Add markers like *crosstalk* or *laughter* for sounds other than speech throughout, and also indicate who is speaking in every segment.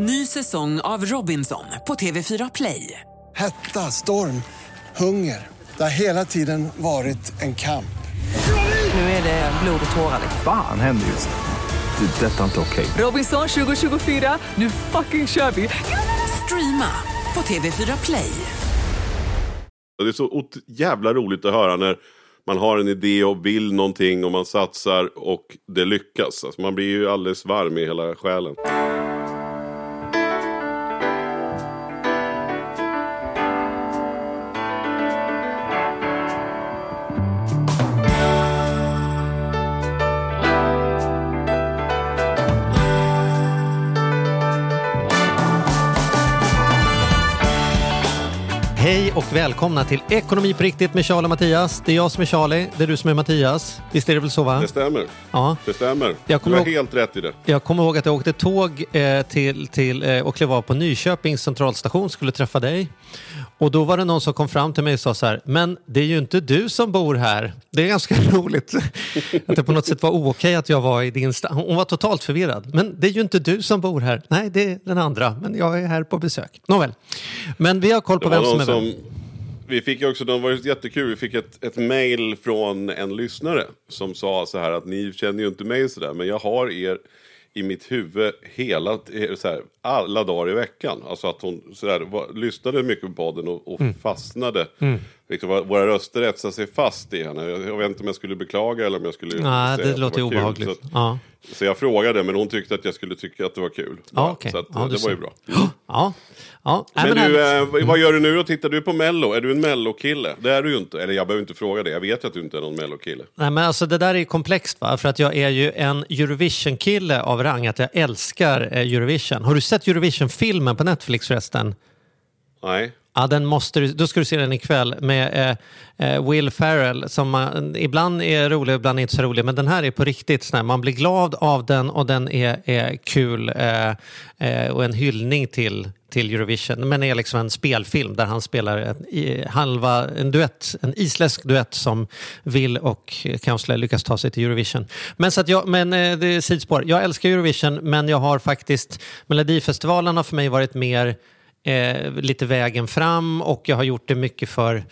Speaker 1: Ny säsong av Robinson på TV4 Play.
Speaker 2: Hetta, storm, hunger. Det har hela tiden varit en kamp.
Speaker 1: Nu är det blod och tårar.
Speaker 3: Fan händer just nu. Det. är Detta är inte okej.
Speaker 1: Robinson 2024, nu fucking kör vi! Streama på TV4 Play.
Speaker 4: Det är så jävla roligt att höra när man har en idé och vill någonting och man satsar och det lyckas. Alltså man blir ju alldeles varm i hela själen.
Speaker 5: Välkomna till Ekonomi på riktigt med Charlie och Mattias. Det är jag som är Charlie, det är du som är Mattias. Visst är det väl så va?
Speaker 4: Det stämmer.
Speaker 5: Ja.
Speaker 4: Det stämmer.
Speaker 5: Jag
Speaker 4: du har
Speaker 5: ihåg-
Speaker 4: helt rätt i det.
Speaker 5: Jag kommer ihåg att jag åkte tåg eh, till, till, eh, och klev av på Nyköpings centralstation, skulle träffa dig. Och då var det någon som kom fram till mig och sa så här, men det är ju inte du som bor här. Det är ganska *laughs* roligt att det på något sätt var okej att jag var i din sta- Hon var totalt förvirrad. Men det är ju inte du som bor här. Nej, det är den andra, men jag är här på besök. Nåväl. Men vi har koll på vem som är vem.
Speaker 4: som... Vi fick ju också, det var jättekul, vi fick ett, ett mail från en lyssnare som sa så här att ni känner ju inte mig sådär men jag har er i mitt huvud hela, så här, alla dagar i veckan. Alltså att hon så här, var, lyssnade mycket på podden och, och
Speaker 5: Mm.
Speaker 4: fastnade. Liksom, våra- röster etsade sig fast i henne. Jag, jag vet inte om jag skulle beklaga eller om jag skulle
Speaker 5: Nej,
Speaker 4: säga
Speaker 5: det
Speaker 4: att det
Speaker 5: låter
Speaker 4: var kul.
Speaker 5: obehagligt.
Speaker 4: Så, att-
Speaker 5: Ja.
Speaker 4: så jag frågade men hon tyckte att jag skulle tycka att det var kul.
Speaker 5: Ja, okej.
Speaker 4: Så att,
Speaker 5: Ja,
Speaker 4: eh, det var ju bra. *gasps*
Speaker 5: Ja. ja. Nej,
Speaker 4: Men,
Speaker 5: men
Speaker 4: du, eh, vad gör du nu då? Tittar du på Mello? Är du en Mello-kille? Det är du ju inte. Eller jag behöver inte fråga det. Jag vet ju att du inte är någon Mello-kille.
Speaker 5: Nej, men alltså, det där är ju komplext, va? för att jag är ju en Eurovision-kille av rang, att jag älskar eh, Eurovision. Har du sett Eurovision-filmen på Netflix förresten?
Speaker 4: Nej.
Speaker 5: Ja, den måste du, då ska du se den ikväll med eh, eh Will Ferrell som man, ibland är rolig, ibland inte så rolig. Men den här är på riktigt sån här, man blir glad av den och den är, är kul eh, eh, och en hyllning till, till Eurovision. Men är liksom en spelfilm där han spelar en, i, halva, en duett, en isländsk duett som Will och Kansler lyckas ta sig till Eurovision. Men, så att jag, men eh, det är sidospår. Jag älskar Eurovision men jag har faktiskt, Melodifestivalen har för mig varit mer eh, lite vägen fram och jag har gjort det mycket för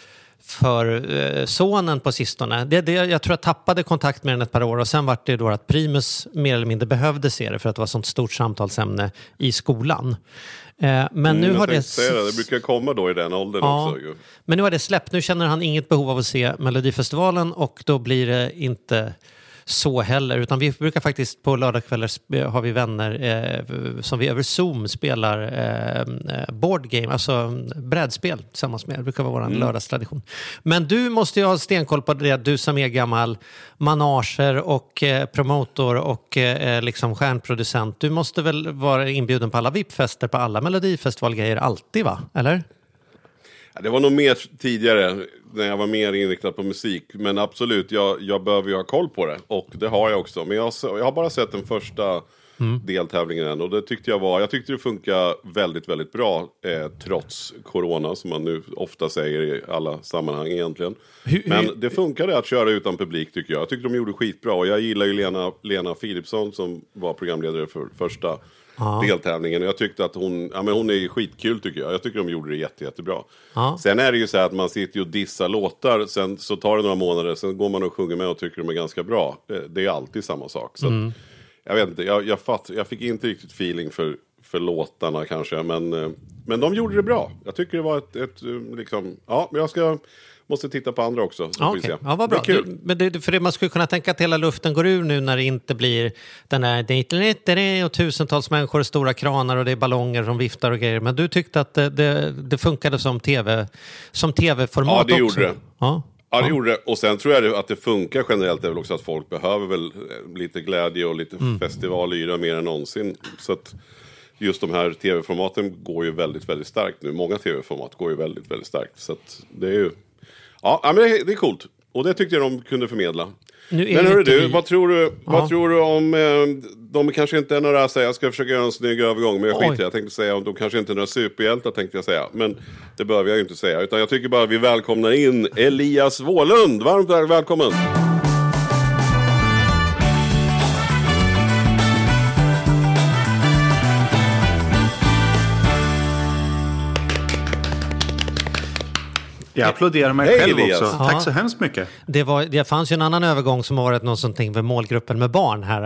Speaker 5: för eh, sonen på sistone. Det, det, jag tror jag tappade kontakt med den ett par år och sen var det då att Primus mer eller mindre behövde se det för att det var ett sånt stort samtalsämne i skolan. Eh, men nu
Speaker 4: Mm,
Speaker 5: har det...
Speaker 4: det. Det brukar komma då i den åldern
Speaker 5: Ja.
Speaker 4: också.
Speaker 5: Men nu har det släppt. Nu känner han inget behov av att se Melodifestivalen och då blir det inte så heller. Utan vi brukar faktiskt på lördagskvällar sp- har vi vänner eh, som vi över Zoom spelar eh, eh, board game, alltså brädspel tillsammans med. Det brukar vara vår
Speaker 4: Mm.
Speaker 5: lördagstradition. Men du måste ju ha stenkoll på det, du som är gammal manager och eh, promotor och eh, liksom stjärnproducent. Du måste väl vara inbjuden på alla VIP-fester på alla Melodifestivalgrejer alltid va? Eller?
Speaker 4: Det var nog mer tidigare när jag var mer inriktad på musik. Men absolut, jag, jag behöver ju ha koll på det. Och det har jag också. Men jag, jag har bara sett den första deltävlingen än. Och det tyckte jag var, jag tyckte det funkar väldigt, väldigt bra. Eh, trots corona som man nu ofta säger i alla sammanhang egentligen.
Speaker 5: Hur- hur-
Speaker 4: Men det funkade att köra utan publik tycker jag. Jag tyckte de gjorde skitbra. Och jag gillar ju Lena, Lena Philipsson som var programledare för första deltävlingen. Och jag tyckte att hon, ja men hon är skitkul tycker jag. Jag tycker de gjorde det jätte, jättebra.
Speaker 5: Ja.
Speaker 4: Sen är det ju så här att man sitter ju och dissar låtar, sen så tar det några månader, sen går man och sjunger med och tycker de är ganska bra. Det, det är alltid samma sak. Så att, jag vet inte, jag, jag, fatt, jag fick inte riktigt feeling för, för låtarna kanske, men, eh, men de gjorde det bra. Jag tycker det var ett, ett eh, liksom, ja, men jag ska, måste titta på andra också. Så se.
Speaker 5: ja, vad bra.
Speaker 4: Det är kul.
Speaker 5: Men det, för det, man skulle kunna tänka att hela luften går ur nu när det inte blir den här och tusentals människor och stora kranar och det är ballonger som viftar och grejer. Men du tyckte att det, det, det funkade som tv som tv-format
Speaker 4: Ja, det
Speaker 5: också?
Speaker 4: gjorde det.
Speaker 5: Ja.
Speaker 4: Ja, det gjorde det. Och sen tror jag det- att det funkar generellt är väl också att folk behöver väl eh, lite glädje och lite
Speaker 5: Mm.
Speaker 4: festivalyra mer än någonsin. Så att just de här tv-formaten går ju väldigt, väldigt starkt nu. Många tv-format går ju väldigt, väldigt starkt. Så att det är ju... Ja, men det är, det är coolt. Och det tyckte jag de kunde förmedla.
Speaker 5: Nu
Speaker 4: Men hörru du,
Speaker 5: vi-
Speaker 4: vad tror du,
Speaker 5: Ja.
Speaker 4: vad tror du om... Eh, de kanske inte är några, så jag ska försöka göra en snygg övergång, men jag skiter. Jag tänkte säga, de kanske inte är några superhjältar tänkte jag säga. Men det behöver jag ju inte säga. Utan jag tycker bara vi välkomnar in Elias Wåhlund. Varmt väl- välkommen!
Speaker 6: Jag applåderar mig
Speaker 4: Hej,
Speaker 6: själv
Speaker 4: Elias.
Speaker 6: också.
Speaker 5: Ja.
Speaker 6: Tack så hemskt mycket.
Speaker 5: Det, var, det fanns ju en annan övergång som har varit någonting med målgruppen med barn här.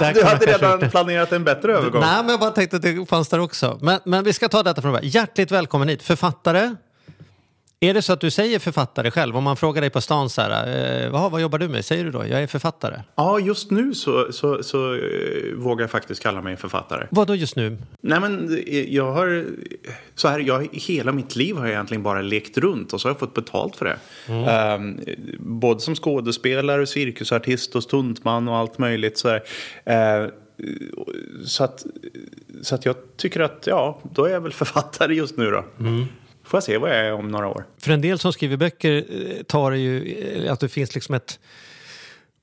Speaker 5: Där *laughs*
Speaker 6: Du hade redan
Speaker 5: inte-
Speaker 6: planerat en bättre övergång.
Speaker 5: Nej, men jag bara tänkte att det fanns där också. Men, men vi ska ta detta från början. Hjärtligt välkommen hit. Författare. Är det så att du säger författare själv? Om man frågar dig på stan så här, eh, "Jaha, vad jobbar du med? Säger du då, jag är författare?
Speaker 6: Ja, just nu så, så, så eh, vågar jag faktiskt kalla mig författare.
Speaker 5: Vad då just nu?
Speaker 6: Nej, men eh, jag har... Så här, jag, hela mitt liv har jag egentligen bara lekt runt och så har jag fått betalt för det. Ehm, både som skådespelare, cirkusartist och stuntman och allt möjligt. Så, här. Ehm, så, att, så att jag tycker att, ja, då är jag väl *laughs* författare just nu då. Får jag se vad jag är om några år.
Speaker 5: För en del som skriver böcker eh, tar det ju eh, att det finns liksom ett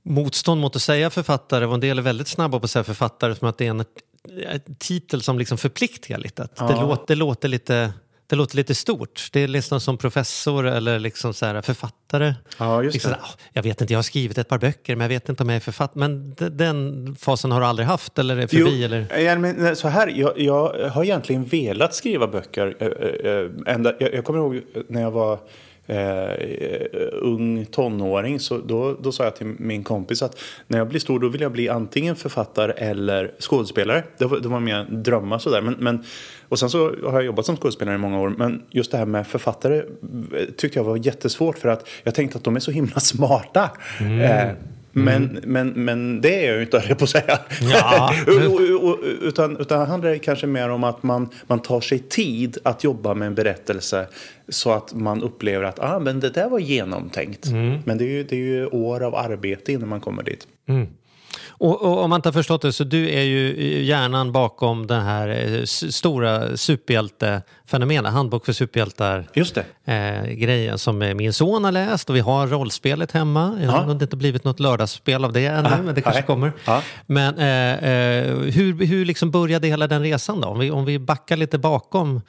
Speaker 5: motstånd mot att säga författare och en del är väldigt snabba på att säga författare som att det är en, titel som liksom förpliktigar lite. Att det, låter, det, låter lite, det låter lite stort. Det är liksom som professor eller liksom så här författare.
Speaker 6: Ja, just
Speaker 5: liksom "Ah, jag vet inte, jag har skrivit ett par böcker men jag vet inte om jag är författare. Men de- den fasen har du aldrig haft eller är förbi? eller?
Speaker 6: ja, men, nej, så här, jag, jag har egentligen velat skriva böcker. eh, eh, ända, jag, jag kommer ihåg när jag var eh, ung tonåring. Så då, då sa jag till min kompis att när jag blir stor då vill jag bli antingen författare eller skådespelare. Det var, det var mina drömmar sådär. Men, men, och sen så har jag jobbat som skådespelare i många år. Men just det här med författare eh, tyckte jag var jättesvårt för att jag tänkte att de är så himla *laughs* smarta. Eh, men, men, men det är jag ju inte, *laughs* höll på att säga.
Speaker 5: Ja. *laughs*
Speaker 6: Utan, utan det handlar kanske mer om att man, man tar sig tid att jobba med en berättelse så att man upplever att ah, men det där var genomtänkt. Men det är, ju, det är ju år av arbete innan man kommer dit.
Speaker 5: Och, och om man inte har förstått det så du är ju hjärnan bakom den här eh, stora superhjältefenomenet, Handbok för superhjältar.
Speaker 6: Just det.
Speaker 5: Eh, grejen som eh, min son har läst och vi har rollspelet hemma. Har
Speaker 6: Ja.
Speaker 5: nog inte blivit något lördagsspel av det ännu, men det kanske
Speaker 6: nej.
Speaker 5: kommer.
Speaker 6: Ja.
Speaker 5: Men eh, eh, hur, hur liksom började hela den resan då? Om vi, om vi backar lite bakom.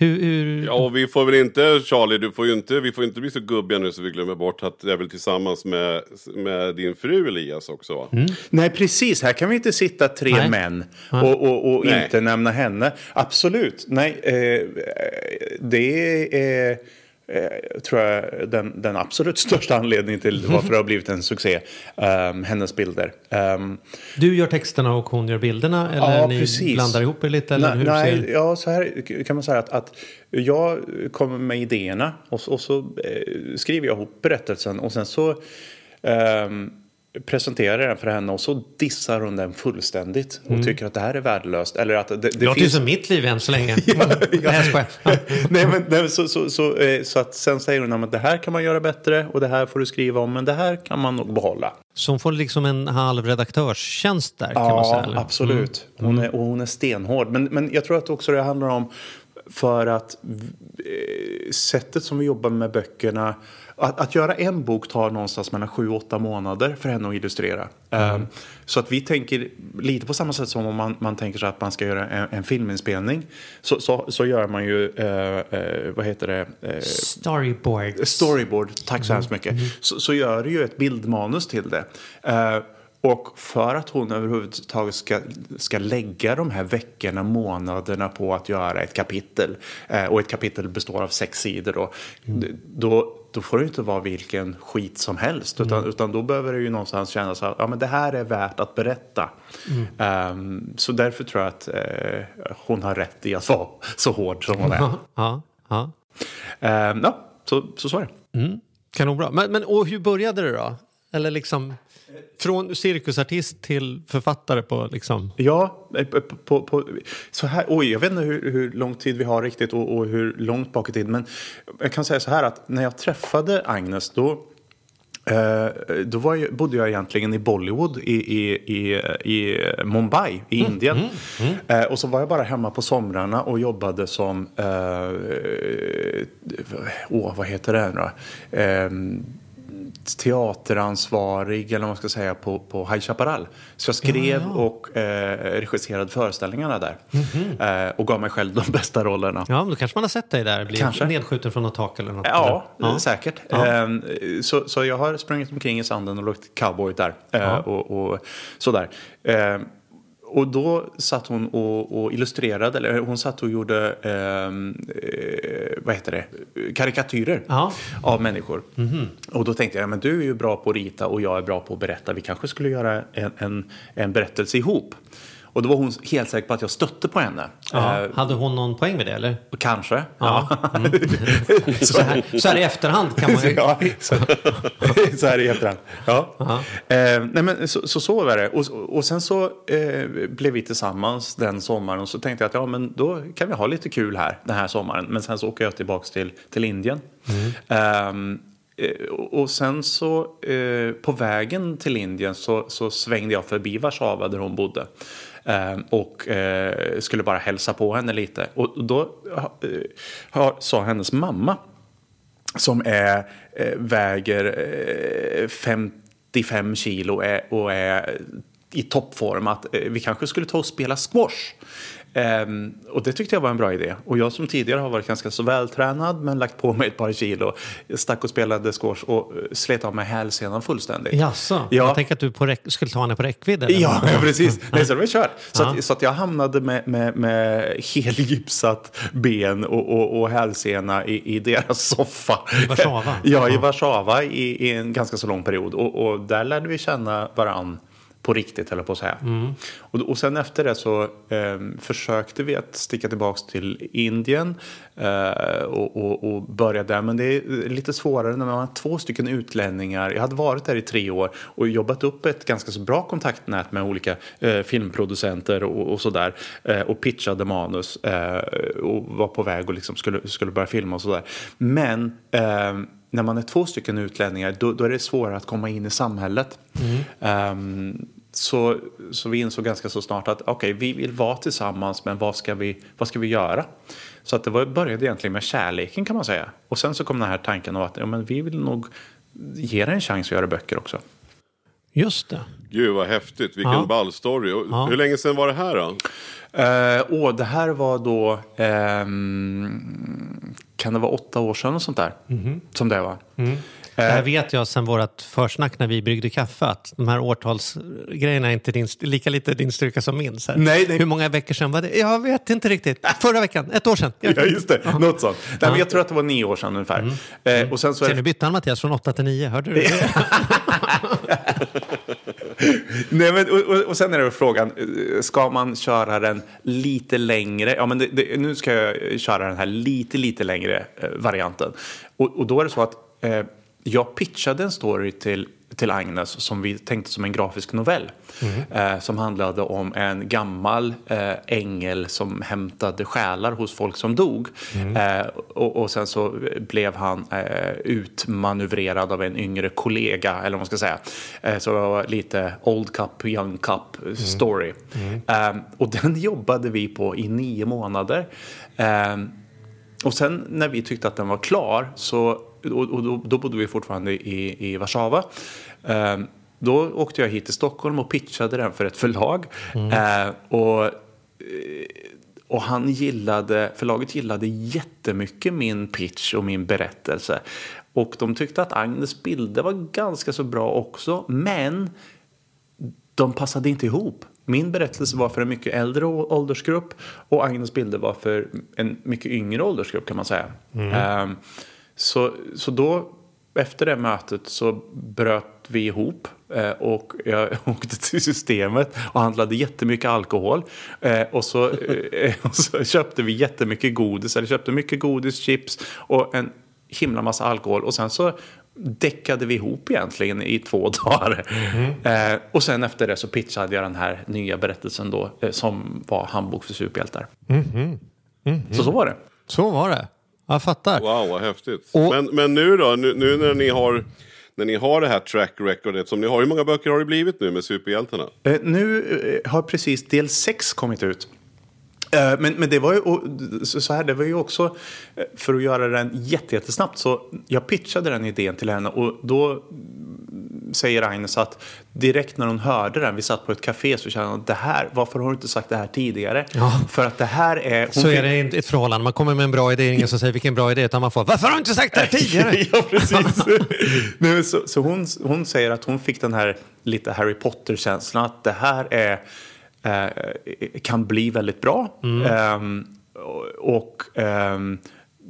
Speaker 5: Hur, hur...
Speaker 4: Ja, och vi får väl inte, Charlie, du får ju inte, vi får inte bli så gubbiga nu så vi glömmer bort att det är väl tillsammans med, med din fru Elias också va?
Speaker 6: Nej, precis. Här kan vi inte sitta tre
Speaker 5: Nej.
Speaker 6: män och, och, och inte nämna henne. Absolut. Nej, eh, det är... eh, tror jag den, den absolut *laughs* största anledningen till varför det har blivit en succé. ehm, hennes bilder. Ehm,
Speaker 5: Du gör texterna och hon gör bilderna? Eller
Speaker 6: Ja,
Speaker 5: ni
Speaker 6: precis.
Speaker 5: blandar ihop er lite? Eller
Speaker 6: nej, nej,
Speaker 5: ser...
Speaker 6: ja, så här kan man säga att, att jag kommer med idéerna och, så- och så eh, skriver jag ihop berättelsen och sen så ehm, presenterar den för henne och så dissar hon den fullständigt och tycker att det här är värdelöst. Eller att det, det,
Speaker 5: Det låter ju
Speaker 6: finns...
Speaker 5: som mitt liv än så länge. *laughs* Nej. Ja. *laughs*
Speaker 6: men, nej, men så, så, så, eh, så att sen säger hon att det här kan man göra bättre och det här får du skriva om men det här kan man nog behålla.
Speaker 5: Så hon får liksom en halv redaktörstjänst där kan man säga?
Speaker 6: Ja,
Speaker 5: eller? Mm.
Speaker 6: absolut. Hon, är, och hon är stenhård. Men, men jag tror att också det handlar om för att eh, sättet som vi jobbar med böckerna att, att göra en bok tar någonstans mellan sju och åtta månader för henne att illustrera.
Speaker 5: Mm.
Speaker 6: Eh, så att vi tänker lite på samma sätt som om man, man tänker sig att man ska göra en, en filminspelning. Så, så, så gör man ju, eh, eh, vad heter det? Eh,
Speaker 5: Storyboard.
Speaker 6: Storyboard, tack så hemskt mycket. Så, så gör du ju ett bildmanus till det. Eh, och för att hon överhuvudtaget ska, ska lägga de här veckorna, månaderna på att göra ett kapitel eh, och ett kapitel består av sex sidor då, då, då får det inte vara vilken skit som helst utan, utan då behöver det ju någonstans kännas att ja, men det här är värt att berätta. Ehm, så därför tror jag att eh, hon har rätt i att vara så hård som hon är.
Speaker 5: Ja, ja, ja.
Speaker 6: Ehm, ja, så, så så är det.
Speaker 5: Kanonbra. Men, men och hur började det då? Eller liksom från cirkusartist till författare på liksom...
Speaker 6: Ja, eh, på, på, på, så här, oj, jag vet inte hur, hur lång tid vi har riktigt och, och hur långt bak i. Men jag kan säga så här att när jag träffade Agnes då eh, då var jag, bodde jag egentligen i Bollywood i, i, i, i Mumbai i Indien. Eh, och så var jag bara hemma på somrarna och jobbade som, åh vad heter det nu då? Eh, teateransvarig eller vad man ska säga på, på High Chaparral. Så jag skrev och eh, regisserade föreställningarna där. Eh, och gav mig själv de *laughs* bästa rollerna.
Speaker 5: Ja, men då kanske man har sett dig där. Bli
Speaker 6: Kanske.
Speaker 5: nedskjuten från något tak eller något.
Speaker 6: Ja,
Speaker 5: ja.
Speaker 6: säkert.
Speaker 5: Ja.
Speaker 6: Ehm, Så, så jag har sprungit omkring i sanden och luktat cowboy där. eh,
Speaker 5: Ja.
Speaker 6: Och, och sådär. Och då satt hon och, och illustrerade, eller hon satt och gjorde, ehm, eh, vad heter det, karikatyrer
Speaker 5: Ja.
Speaker 6: av människor. Och då tänkte jag, men du är ju bra på att rita och jag är bra på att berätta. Vi kanske skulle göra en, en, en berättelse ihop. Och då var hon helt säker på att jag stötte på henne.
Speaker 5: Ja.
Speaker 6: Eh,
Speaker 5: Hade hon någon poäng med det eller?
Speaker 6: kanske.
Speaker 5: Ja. Mm. Så, här, så här i efterhand kan man ju...
Speaker 6: ja, så, så här i efterhand. Ja. Eh, nej men så, så, så var det. Och, och sen så eh, blev vi tillsammans den sommaren och så tänkte jag att ja, men då kan vi ha lite kul här den här sommaren. Men sen så åker jag tillbaka till, till Indien. Ehm, eh, och- och sen så eh, på vägen till Indien så, så svängde jag förbi Warszawa där hon bodde. Eh, och eh, skulle bara hälsa på henne lite. Och då eh, sa hennes mamma som är, väger 55 kilo och är i toppform att vi kanske skulle ta och spela squash. Ehm, och det tyckte jag var en bra idé. Och jag som tidigare har varit ganska så vältränad men lagt på mig ett par kilo stack och spelade squash och eh, slet av mig hälsenan fullständigt.
Speaker 5: Jaså?
Speaker 6: Ja.
Speaker 5: Jag tänker att du skulle ta henne på räckvidd. eller?
Speaker 6: Ja, ja, *laughs* precis. Nej, så det var kört. Så,
Speaker 5: Ja.
Speaker 6: att, så att jag hamnade med, med, med helgipsat ben och, och, och hälsena i, i deras soffa.
Speaker 5: I Warszawa? *laughs*
Speaker 6: ja, i. Warszawa i, i en ganska så lång period. Och, och där lärde vi känna varann på riktigt, eller på att säga.
Speaker 5: Mm.
Speaker 6: Och, och sen efter det så ehm, försökte vi att sticka tillbaka till Indien eh, och, och, och börja där. Men det är lite svårare när man har två stycken utlänningar. Jag hade varit där i tre år och jobbat upp ett ganska så bra kontaktnät med olika eh, filmproducenter och, och sådär. Eh, och pitchade manus eh, och var på väg och liksom skulle, skulle börja filma och sådär. Men ehm, när man är två stycken utlänningar då, då är det svårare att komma in i samhället. Ehm, så, så vi insåg ganska så snart att okej, vi vill vara tillsammans men vad ska vi, vad ska vi göra? Så att det var, började egentligen med kärleken kan man säga. Och sen så kom den här tanken av att ja, men vi vill nog ge det en chans att göra böcker också.
Speaker 5: Just det.
Speaker 4: Gud vad häftigt, vilken
Speaker 5: Ja.
Speaker 4: ball story. Och
Speaker 5: Ja.
Speaker 4: Hur länge sedan var det här då?
Speaker 6: Eh, åh, det här var då, ehm, kan det vara åtta år sedan och sånt där? Som det var.
Speaker 5: Det här vet jag sen vårt försnack när vi bryggde kaffe att de här årtalsgrejerna är inte din, lika lite din styrka som min.
Speaker 6: Nej, nej.
Speaker 5: Hur många veckor sedan var det? Jag vet inte riktigt. Förra veckan, ett år sedan.
Speaker 6: Ja, just det. Något sånt. Nej, men jag tror att det var nio år sedan ungefär. Eh, och sen så är
Speaker 5: nu bytte han Mattias från åtta till nio. Hörde du det? *laughs*
Speaker 6: Nej, men, och, och, och sen är det frågan, eh, ska man köra den lite längre? Ja, men det, det, nu ska jag köra den här lite, lite längre eh, varianten. Och, och då är det så att eh, jag pitchade en story till, till Agnes som vi tänkte som en grafisk novell. Eh, som handlade om en gammal eh, ängel som hämtade själar hos folk som dog. Eh, och, och sen så blev han eh, utmanövrerad av en yngre kollega, eller vad man ska säga. Eh, så det var lite old cup, young cup story. Eh, och den *laughs* jobbade vi på i nio månader. Och sen när vi tyckte att den var klar så och, och då, då bodde vi fortfarande i, i Warszawa. Eh, då åkte jag hit till Stockholm och pitchade den för ett förlag. Eh, och, eh, och han gillade, förlaget gillade jättemycket min pitch och min berättelse. Och de tyckte att Agnes bilder var ganska så bra också. Men de passade inte ihop. Min berättelse var för en mycket äldre åldersgrupp och Agnes bilder var för en mycket yngre åldersgrupp kan man säga. Ehm, så, så då, efter det mötet så bröt vi ihop eh, och jag *laughs* åkte till systemet och handlade jättemycket alkohol. Eh, och, så, eh, och så köpte vi jättemycket godis, eller köpte mycket godis, chips och en himla massa alkohol. Och sen så däckade vi ihop egentligen i två *laughs* dagar. Eh, och sen efter det så pitchade jag den här nya berättelsen då eh, som var Handbok för superhjältar. Så så var det.
Speaker 5: Så var det. Jag fattar.
Speaker 4: Wow, vad häftigt.
Speaker 5: Och-
Speaker 4: Men, men nu då, nu, nu när ni har när ni har det här track recordet som ni har, hur många böcker har det blivit nu med superhjältarna?
Speaker 6: Eh, nu eh, har precis del 6 kommit ut. Eh, Men, men det var ju så här, det var ju också för att göra den jätte- jättesnabbt så jag pitchade den idén till henne och då säger Agnes att direkt när hon hörde den, vi satt på ett café så kände hon det här, varför har du inte sagt det här tidigare?
Speaker 5: Ja.
Speaker 6: För att det här är...
Speaker 5: Så är det ett förhållande. Man kommer med en bra idé, ingen som säger vilken bra idé, utan man får varför har du inte sagt det här tidigare? *laughs*
Speaker 6: ja, precis. *laughs* Nej, så så hon, hon säger att hon fick den här lite Harry Potter-känslan att det här är, eh, kan bli väldigt bra. Ehm, och och ehm,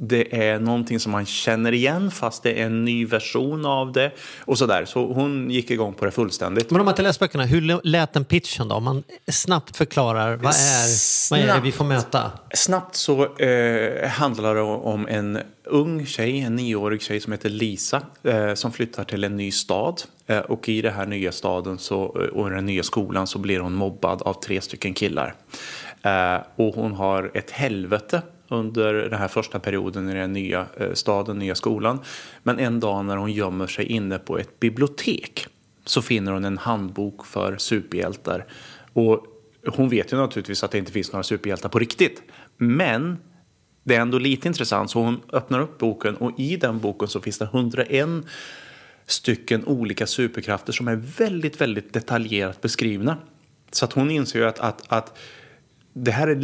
Speaker 6: det är någonting som man känner igen fast det är en ny version av det. Och sådär. Så hon gick igång på det fullständigt.
Speaker 5: Men om man inte läst böckerna, hur lät den pitchen då? Om man snabbt förklarar, vad är, vad är det vi får möta?
Speaker 6: Snabbt så eh, handlar det om en ung tjej, en nioårig tjej som heter Lisa eh, som flyttar till en ny stad. Eh, och i den här nya staden så, och den nya skolan så blir hon mobbad av tre stycken killar. Eh, och hon har ett helvete under den här första perioden i den nya eh, staden, nya skolan. Men en dag när hon gömmer sig inne på ett bibliotek så finner hon en handbok för superhjältar. Och hon vet ju naturligtvis att det inte finns några superhjältar på riktigt. Men det är ändå lite intressant så hon öppnar upp boken och i den boken så finns det 101 stycken olika superkrafter som är väldigt, väldigt detaljerat beskrivna. Så att hon inser ju att, att, att det här är...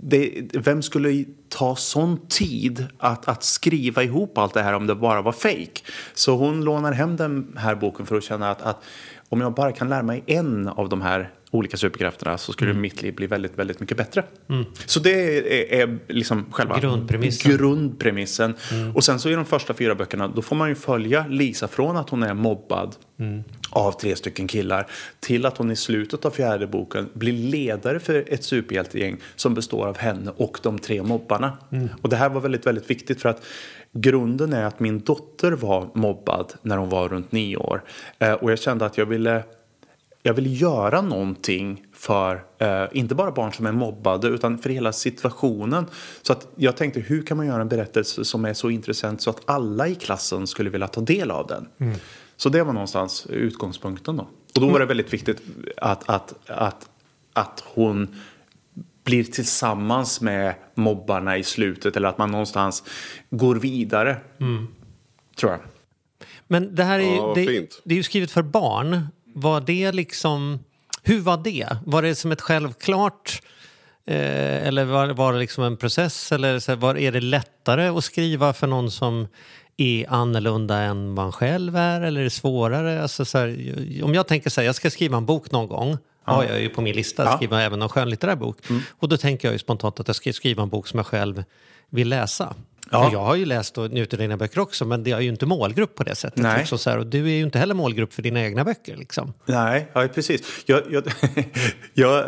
Speaker 6: Det, vem skulle ta sån tid att, att skriva ihop allt det här om det bara var fejk? Så hon lånar hem den här boken för att känna att, att om jag bara kan lära mig en av de här olika superkrafterna så skulle mm. mitt liv bli väldigt, väldigt mycket bättre. Mm. Så det är, är liksom själva
Speaker 5: grundpremissen.
Speaker 6: grundpremissen. Mm. Och sen så i de första fyra böckerna då får man ju följa Lisa från att hon är mobbad mm. av tre stycken killar till att hon i slutet av fjärde boken blir ledare för ett superhjältegäng som består av henne och de tre mobbarna. Mm. Och det här var väldigt, väldigt viktigt för att grunden är att min dotter var mobbad när hon var runt nio år. Eh, och jag kände att jag ville jag vill göra någonting för, eh, inte bara barn som är mobbade, utan för hela situationen. Så att jag tänkte, hur kan man göra en berättelse som är så intressant så att alla i klassen skulle vilja ta del av den? Mm. Så det var någonstans utgångspunkten då. Och då var det mm. väldigt viktigt att, att, att, att hon blir tillsammans med mobbarna i slutet eller att man någonstans går vidare. Mm. Tror jag.
Speaker 5: Men det här är, ja, det, det, är ju skrivet för barn var det liksom... Hur var det? Var det som ett självklart... Eh, eller var, var det liksom en process? Eller så, var, är det lättare att skriva för någon som är annorlunda än man själv är? Eller är det svårare? Alltså, så här, om jag tänker så här, jag ska skriva en bok någon gång. Ja. har jag ju på min lista, ja. skriva även en skönlitterär bok. Mm. Och då tänker jag ju spontant att jag ska skriva en bok som jag själv vill läsa. Ja. jag har ju läst och njutit av dina böcker också, men det är ju inte målgrupp på det sättet. Nej. Också, så här, och du är ju inte heller målgrupp för dina egna böcker. Liksom.
Speaker 6: Nej, ja, precis. Jag, jag, *laughs* jag,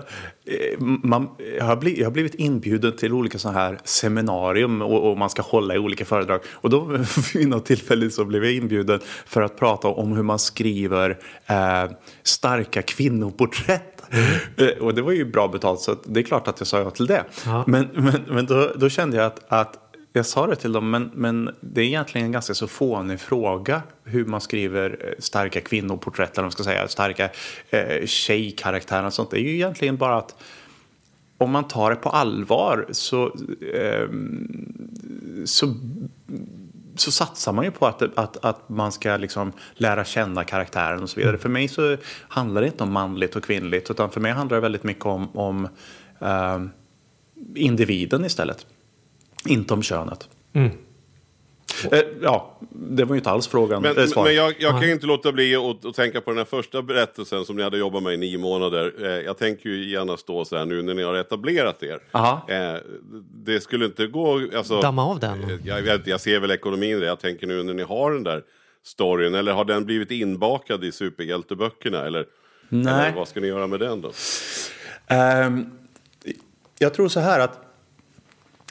Speaker 6: man, jag, har blivit, jag har blivit inbjuden till olika sådana här seminarium och, och, man ska hålla i olika föredrag. Och då *laughs* vid något tillfälle så blev jag inbjuden för att prata om hur man skriver eh, starka kvinnoporträtt mm. Och det var ju bra betalt så det är klart att jag sa ja till det. Ja. Men, men, men då, då, kände jag att, att jag sa det till dem, men, men det är egentligen en ganska så fånig fråga hur man skriver eh, starka kvinnoporträtt, eller man ska säga, starka eh, tjejkaraktärer och sånt. Det är ju egentligen bara att om man tar det på allvar så, eh, så, så satsar man ju på att, att, att man ska liksom lära känna karaktären och så vidare. För mig så handlar det inte om manligt och kvinnligt, utan för mig handlar det väldigt mycket om, om eh, individen istället. Inte om könet. Mm. Eh, ja, det var ju inte alls frågan.
Speaker 4: Men, eh, men jag, jag kan inte låta bli att, att, tänka på den här första berättelsen som ni hade jobbat med i nio månader. Eh, jag tänker ju gärna stå så här nu när ni har etablerat er. Eh, det skulle inte gå... Alltså,
Speaker 5: Damma av den.
Speaker 4: Eh, jag, vet, jag ser väl ekonomin i det. Jag tänker nu när ni har den där storyn. Eller har den blivit inbakad i superhjälteböckerna? Eller, Nej. eller vad ska ni göra med den då? Um,
Speaker 6: jag tror så här att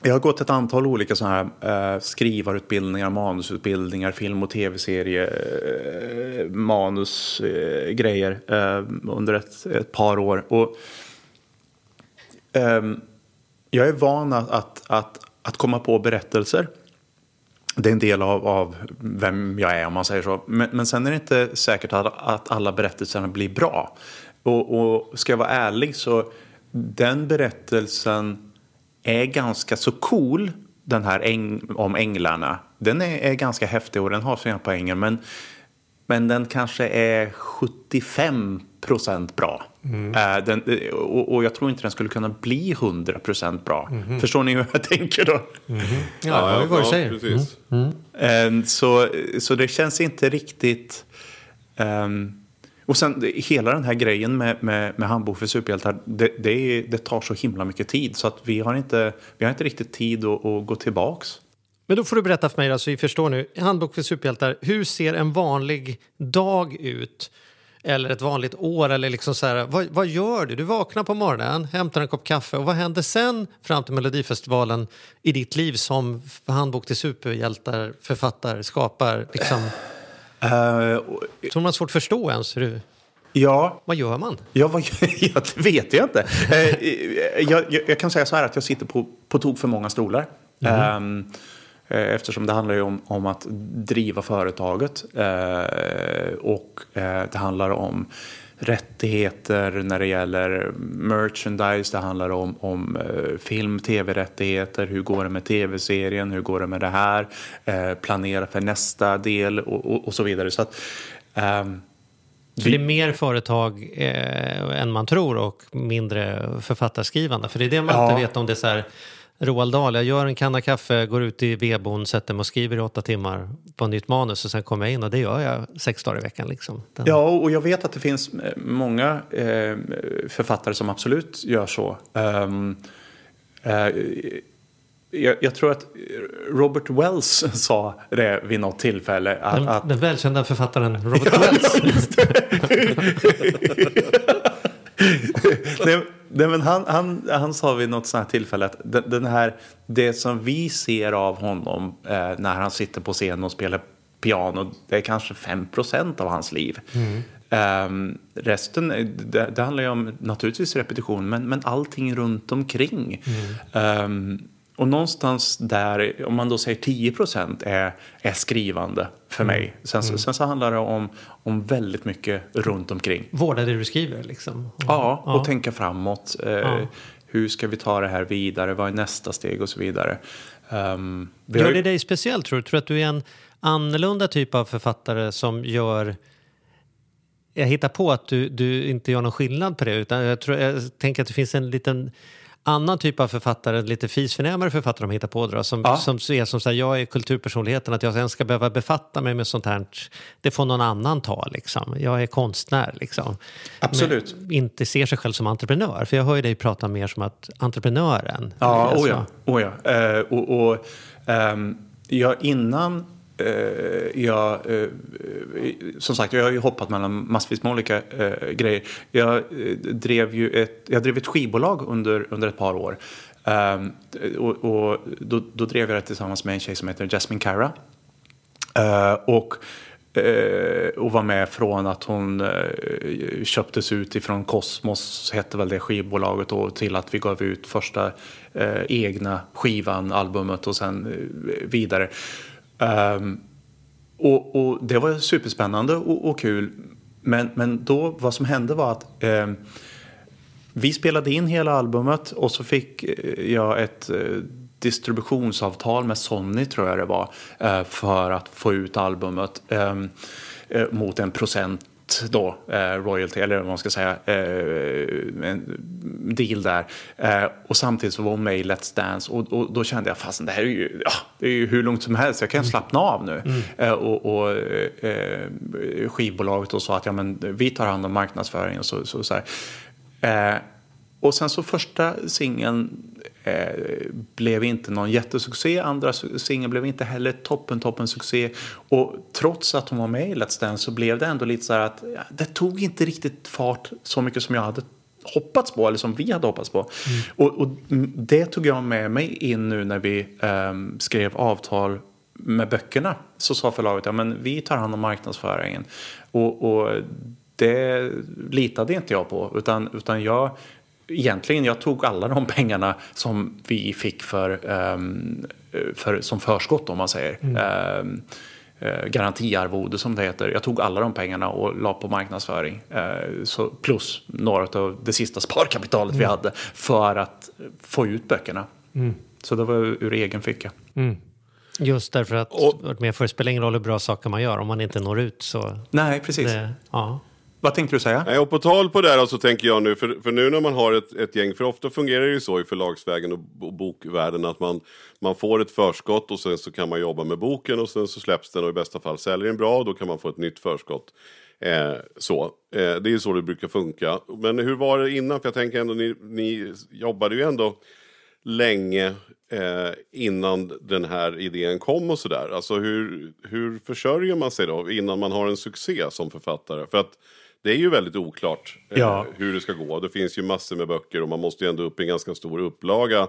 Speaker 6: jag har gått ett antal olika sådana här eh, skrivarutbildningar, manusutbildningar, film och tv-serie, eh, manusgrejer eh, eh, under ett, ett, par år. Och, ehm, jag är van att, att, att, att, komma på berättelser. Det är en del av, av vem jag är om man säger så. Men, men sen är det inte säkert att, att alla berättelserna blir bra. Och, och ska jag vara ärlig så den berättelsen är ganska så cool, den här äng om änglarna. Den är, är, ganska häftig och den har sina poänger men, men den kanske är 75 procent bra. Mm. Äh, den, och, och, jag tror inte den skulle kunna bli 100 procent bra. Mm. Förstår ni hur jag *laughs* tänker då?
Speaker 5: Mm. Ja, ja, vad du säger.
Speaker 4: Precis.
Speaker 6: Mm. Mm. Så, så det känns inte riktigt... Um, och sen hela den här grejen med, med, med handbok för superhjältar, det, det, det tar så himla mycket tid så att vi har inte, vi har inte riktigt tid att, att gå tillbaks.
Speaker 5: Men då får du berätta för mig, så så vi förstår nu. Handbok för superhjältar, hur ser en vanlig dag ut? Eller ett vanligt år? Eller liksom så här, vad, vad gör du? Du vaknar på morgonen, hämtar en kopp kaffe och vad händer sen fram till Melodifestivalen i ditt liv som handbok till superhjältar, författare, skapar? Liksom, tror man har svårt att förstå ens hur du,
Speaker 6: ja,
Speaker 5: vad gör man?
Speaker 6: Ja, vad, *laughs* ja, det vet jag inte. Eh, jag, jag, jag kan säga så här att jag sitter på, på tok för många stolar. Ehm, eh, eftersom det handlar ju om, om att driva företaget. Eh, och eh, det handlar om rättigheter när det gäller merchandise. Det handlar om, om eh, film, tv-rättigheter. Hur går det med tv-serien? Hur går det med det här? Eh, planera för nästa del och, och, och så vidare. Så att, ehm,
Speaker 5: Så det är mer företag eh, än man tror och mindre författarskrivande. För det är det man
Speaker 6: Ja.
Speaker 5: inte vet om det är så här Roald Dahl, jag gör en kanna kaffe, går ut i vedboden, sätter mig och skriver i åtta timmar på nytt manus och sen kommer jag in och det gör jag sex dagar i veckan. Liksom. Den,
Speaker 6: Ja, och jag vet att det finns eh, många eh, författare som absolut gör så. Ehm, eh, jag, jag tror att Robert Wells *laughs* sa det vid något tillfälle. Att,
Speaker 5: den,
Speaker 6: att,
Speaker 5: den välkända författaren *laughs* Robert Wells. *laughs* *laughs*
Speaker 6: nej, nej, men han, han, han sa vid något sånt här tillfälle att den, här, det som vi ser av honom eh, när han sitter på scen och spelar piano, det är kanske 5% av hans liv. Ehm, resten, eh, det, det handlar ju om naturligtvis repetition, men, men allting runt omkring. Ehm, och någonstans där, om man då säger 10 är, är skrivande för mig. Sen, så- sen så handlar det om, om väldigt mycket runt omkring.
Speaker 5: Vårda det du skriver liksom.
Speaker 6: Ja,
Speaker 5: Ja.
Speaker 6: och tänka framåt. Eh,
Speaker 5: Ja.
Speaker 6: Hur ska vi ta det här vidare? Vad är nästa steg och så vidare. Um, vi
Speaker 5: Gör
Speaker 6: ju-
Speaker 5: det dig speciell tror du? Tror du att du är en annorlunda typ av författare som gör... Jag hittar på att du, du inte gör någon skillnad på det utan jag, tror, jag tänker att det finns en liten annan typ av författare, lite fisförnämare författare de hittar på då, som,
Speaker 6: Ja.
Speaker 5: som är som säger jag är kulturpersonligheten, att jag sen ska behöva befatta mig med sånt här, det får någon annan ta liksom. Jag är konstnär liksom.
Speaker 6: Absolut.
Speaker 5: Men inte ser sig själv som entreprenör, för jag hör ju dig prata mer som att entreprenören.
Speaker 6: Ja,
Speaker 5: Alltså,
Speaker 6: oh ja. Oh ja. Eh, och, och, ehm, ja, innan Eh, jag... Eh, som sagt, jag har ju hoppat mellan massvis med olika eh, grejer. Jag, drev ju ett, jag drev ett skivbolag under, under ett par år. Ehm, och och då, då drev jag det tillsammans med en tjej som heter Jasmine Cara. Eh, och, och var med från att hon köptes ut ifrån Kosmos, hette väl det skivbolaget och till att vi gav ut första egna skivan, albumet och sen vidare. Um, och, och det var superspännande och, och kul. Men, men då, vad som hände var att um, vi spelade in hela albumet och så fick eh, jag ett eh, distributionsavtal med Sony tror jag det var eh, för att få ut albumet ehm, mot en procent då, eh, royalty, eller vad man ska säga, eh, en deal där. Eh, och samtidigt så var hon med i Let's Dance och, och då kände jag fast det här är ju, ja, det är ju hur lugnt som helst, jag kan slappna av nu. Eh, och och skivbolaget och sa att ja, men, vi tar hand om marknadsföringen och så, så, så här. Och sen så första singeln blev inte någon jättesuccé. Andra singeln blev inte heller toppen, toppen succé. Och trots att hon var med i Let's Dance så blev det ändå lite så här att det tog inte riktigt fart så mycket som jag hade hoppats på eller som vi hade hoppats på. Och, och mm, det tog jag med mig in nu när vi ehm, skrev avtal med böckerna. Så sa förlaget ja, men vi tar hand om marknadsföringen. Och, och det litade inte jag på. Utan, utan jag, egentligen, jag tog alla de pengarna som vi fick för, ehm, för, som förskott om man säger. Ehm, eh, garantiarvode som det heter. Jag tog alla de pengarna och la på marknadsföring. Eh, så plus några av det sista sparkapitalet vi hade för att få ut böckerna. Så det var ur egen ficka.
Speaker 5: Just därför att
Speaker 4: Och-
Speaker 5: med för det spelar ingen roll hur bra saker man gör, om man inte når ut så...
Speaker 6: Nej, precis.
Speaker 5: Det, ja.
Speaker 6: Vad tänkte du säga?
Speaker 4: Nej, och på tal på det här så tänker jag nu, för, för nu när man har ett, ett gäng, för ofta fungerar det ju så i förlagsvägen och, och bokvärlden att man, man får ett förskott och sen så kan man jobba med boken och sen så släpps den och i bästa fall säljer den bra och då kan man få ett nytt förskott. Eh, så. Eh, det är ju så det brukar funka. Men hur var det innan? För jag tänker ändå, ni, ni jobbade ju ändå länge eh, innan den här idén kom och sådär. Alltså hur, hur försörjer man sig då innan man har en succé som författare? För att det är ju väldigt oklart eh,
Speaker 6: Ja.
Speaker 4: hur det ska gå. Det finns ju massor med böcker och man måste ju ändå upp i en ganska stor upplaga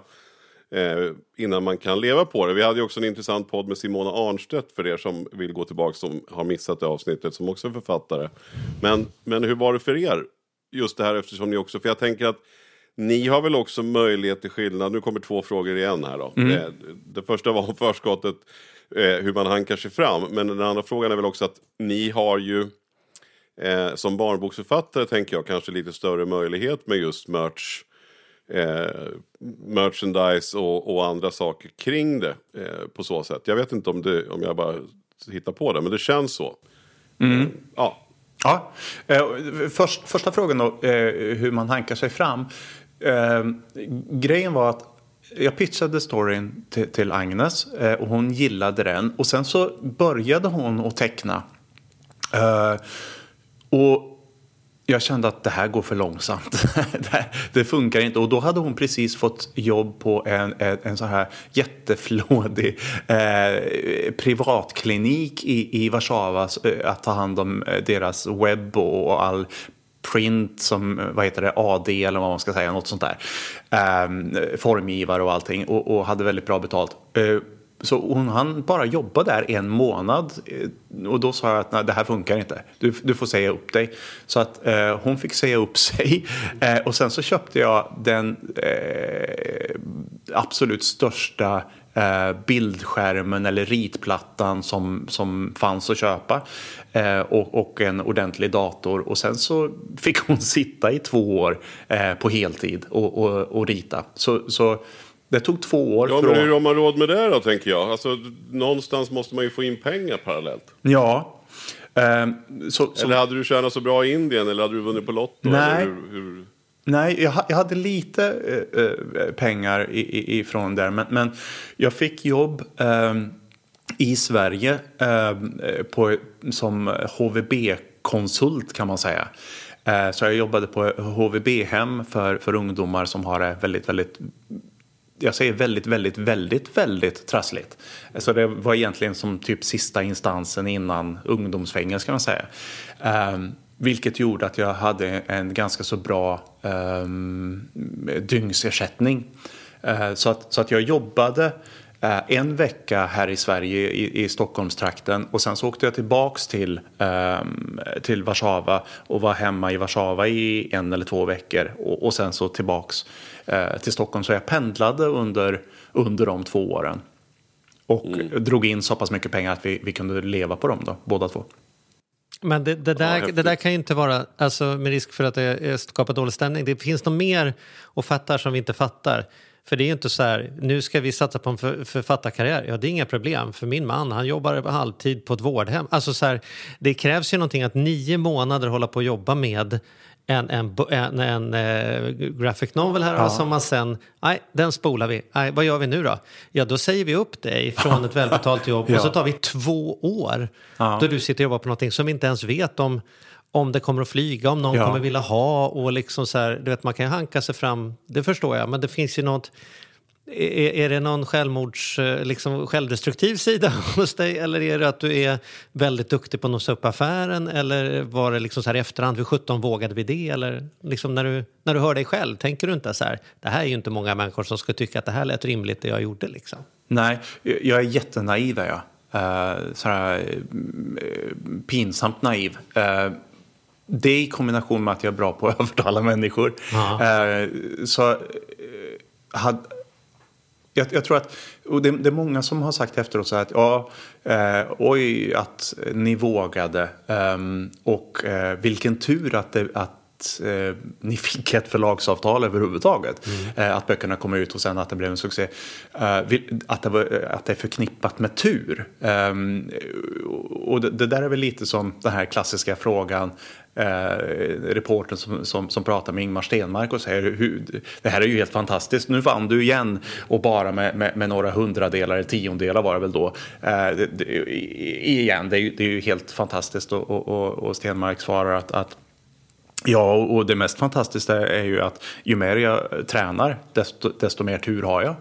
Speaker 4: eh, innan man kan leva på det. Vi hade ju också en intressant podd med Simona Arnstedt för er som vill gå tillbaka som har missat det avsnittet som också är författare. Men, men hur var det för er? Just det här eftersom ni också, för jag tänker att ni har väl också möjlighet till skillnad, nu kommer två frågor igen här då. Det, det första var om förskottet, eh, hur man hankar sig fram. Men den andra frågan är väl också att ni har ju eh, som barnboksförfattare tänker jag kanske lite större möjlighet med just merch, eh, merchandise och, och andra saker kring det eh, på så sätt. Jag vet inte om, det, om jag bara hittar på det, men det känns så. Eh, ja,
Speaker 6: Ja, eh, först, första frågan då, eh, hur man hankar sig fram. Eh, grejen var att jag pitchade storyn till, till Agnes och hon gillade den. Och sen så började hon att teckna. Eh, och jag kände att det här går för långsamt. *laughs* det, här, det funkar inte. Och då hade hon precis fått jobb på en, en, en så här jätteflådig eh, privatklinik i, i Warszawa. eh, Att ta hand om eh, deras webb och, och all print som, eh, vad heter det, AD eller vad man ska säga, något sånt där. Eh, formgivare och allting och, och hade väldigt bra betalt. Eh, så hon han bara jobba där en månad eh, och då sa jag att nej, det här funkar inte. Du, du får säga upp dig. Så att eh, hon fick säga upp *laughs* sig eh, och sen så köpte jag den eh, absolut största eh, bildskärmen eller ritplattan som, som fanns att köpa eh, och, och en ordentlig dator och sen så fick hon sitta i två år eh, på heltid och, och, och rita. Så, så det tog två år.
Speaker 4: ja men hur har man råd med det då tänker jag? Alltså, någonstans måste man ju få in pengar parallellt.
Speaker 6: Ja. Ehm, så, så,
Speaker 4: Eller hade du tjänat så bra i Indien eller hade du vunnit på Lotto?
Speaker 6: Nej.
Speaker 4: Eller hur, hur...
Speaker 6: nej, jag, ha- jag hade lite eh, eh, pengar i, i, ifrån där. Men, men jag fick jobb ehm, i Sverige ehm, eh, på, som HVB-konsult kan man säga. Så jag jobbade på HVB-hem för, för ungdomar som har det väldigt, väldigt jag säger väldigt, väldigt, väldigt, väldigt trassligt. Så det var egentligen som typ sista instansen innan ungdomsfängelse kan man säga. Um, vilket gjorde att jag hade en ganska så bra ehm, um, dygnsersättning. Uh, ehm, så, att, så att jag jobbade Uh, en vecka här i Sverige i, i Stockholmstrakten och sen så åkte jag tillbaks till, um, till Warszawa och var hemma i Warszawa i en eller två veckor och, och sen så tillbaks till Stockholm. Så jag pendlade under, under de två åren. Och drog in så pass mycket pengar att vi, vi kunde leva på dem då, båda två.
Speaker 5: Men det, det, där,
Speaker 4: häftigt.
Speaker 5: det där kan ju inte vara, alltså med risk för att det eh, skapar dålig stämning, det finns nog mer och fattar som vi inte fattar. För det är ju inte så här, nu ska vi satsa på en för, författarkarriär. Ja, det är inga problem. För min man, han jobbar halvtid på ett vårdhem. Alltså så här, det krävs ju någonting att nio månader hålla på att jobba med en, en, en, en eh, graphic novel här som man sen, nej, den spolar vi. Nej, vad gör vi nu då? Ja, då säger vi upp dig från ett välbetalt jobb och *laughs* så tar vi två år då du sitter och jobbar på någonting som vi inte ens vet om om det kommer att flyga, om någon
Speaker 6: Ja.
Speaker 5: kommer vilja ha och liksom så här, du vet man kan ju hanka sig fram, det förstår jag, men det finns ju något är, är det någon självmords, eh, liksom, självdestruktiv sida *laughs* hos dig eller är det att du är väldigt duktig på att nosa upp affären eller var det liksom så här i efterhand, vid 17 vågade vi det eller liksom när du, när du hör dig själv, tänker du inte så här, det här är ju inte många människor som skulle tycka att det här lät rimligt det jag gjorde liksom.
Speaker 6: Nej, jag är jättenaiv är jag. Uh, sådär, eh, pinsamt naiv. Eh, det i kombination med att jag är bra på att övertala människor. Eh, så eh, had, jag, jag tror att, och det, det är många som har sagt efteråt så här att ja, eh, oj att ni vågade eh, och eh, vilken tur att det, att att eh, ni fick ett förlagsavtal överhuvudtaget. Eh, att böckerna kom ut och sen att det blev en succé. Eh, att, det var, att det är förknippat med tur. Ehm, och det, det där är väl lite som den här klassiska frågan eh, reportern som, som, som pratar med Ingmar Stenmark och säger hur, det här är ju helt fantastiskt, nu vann du igen och bara med, med, med några hundradelar eller tiondelar var det väl då. Eh, det, det, igen, det är, ju, det är ju helt fantastiskt och, och, och Stenmark svarar att, att Ja, och det mest fantastiska är ju att ju mer jag tränar, desto, desto mer tur har jag.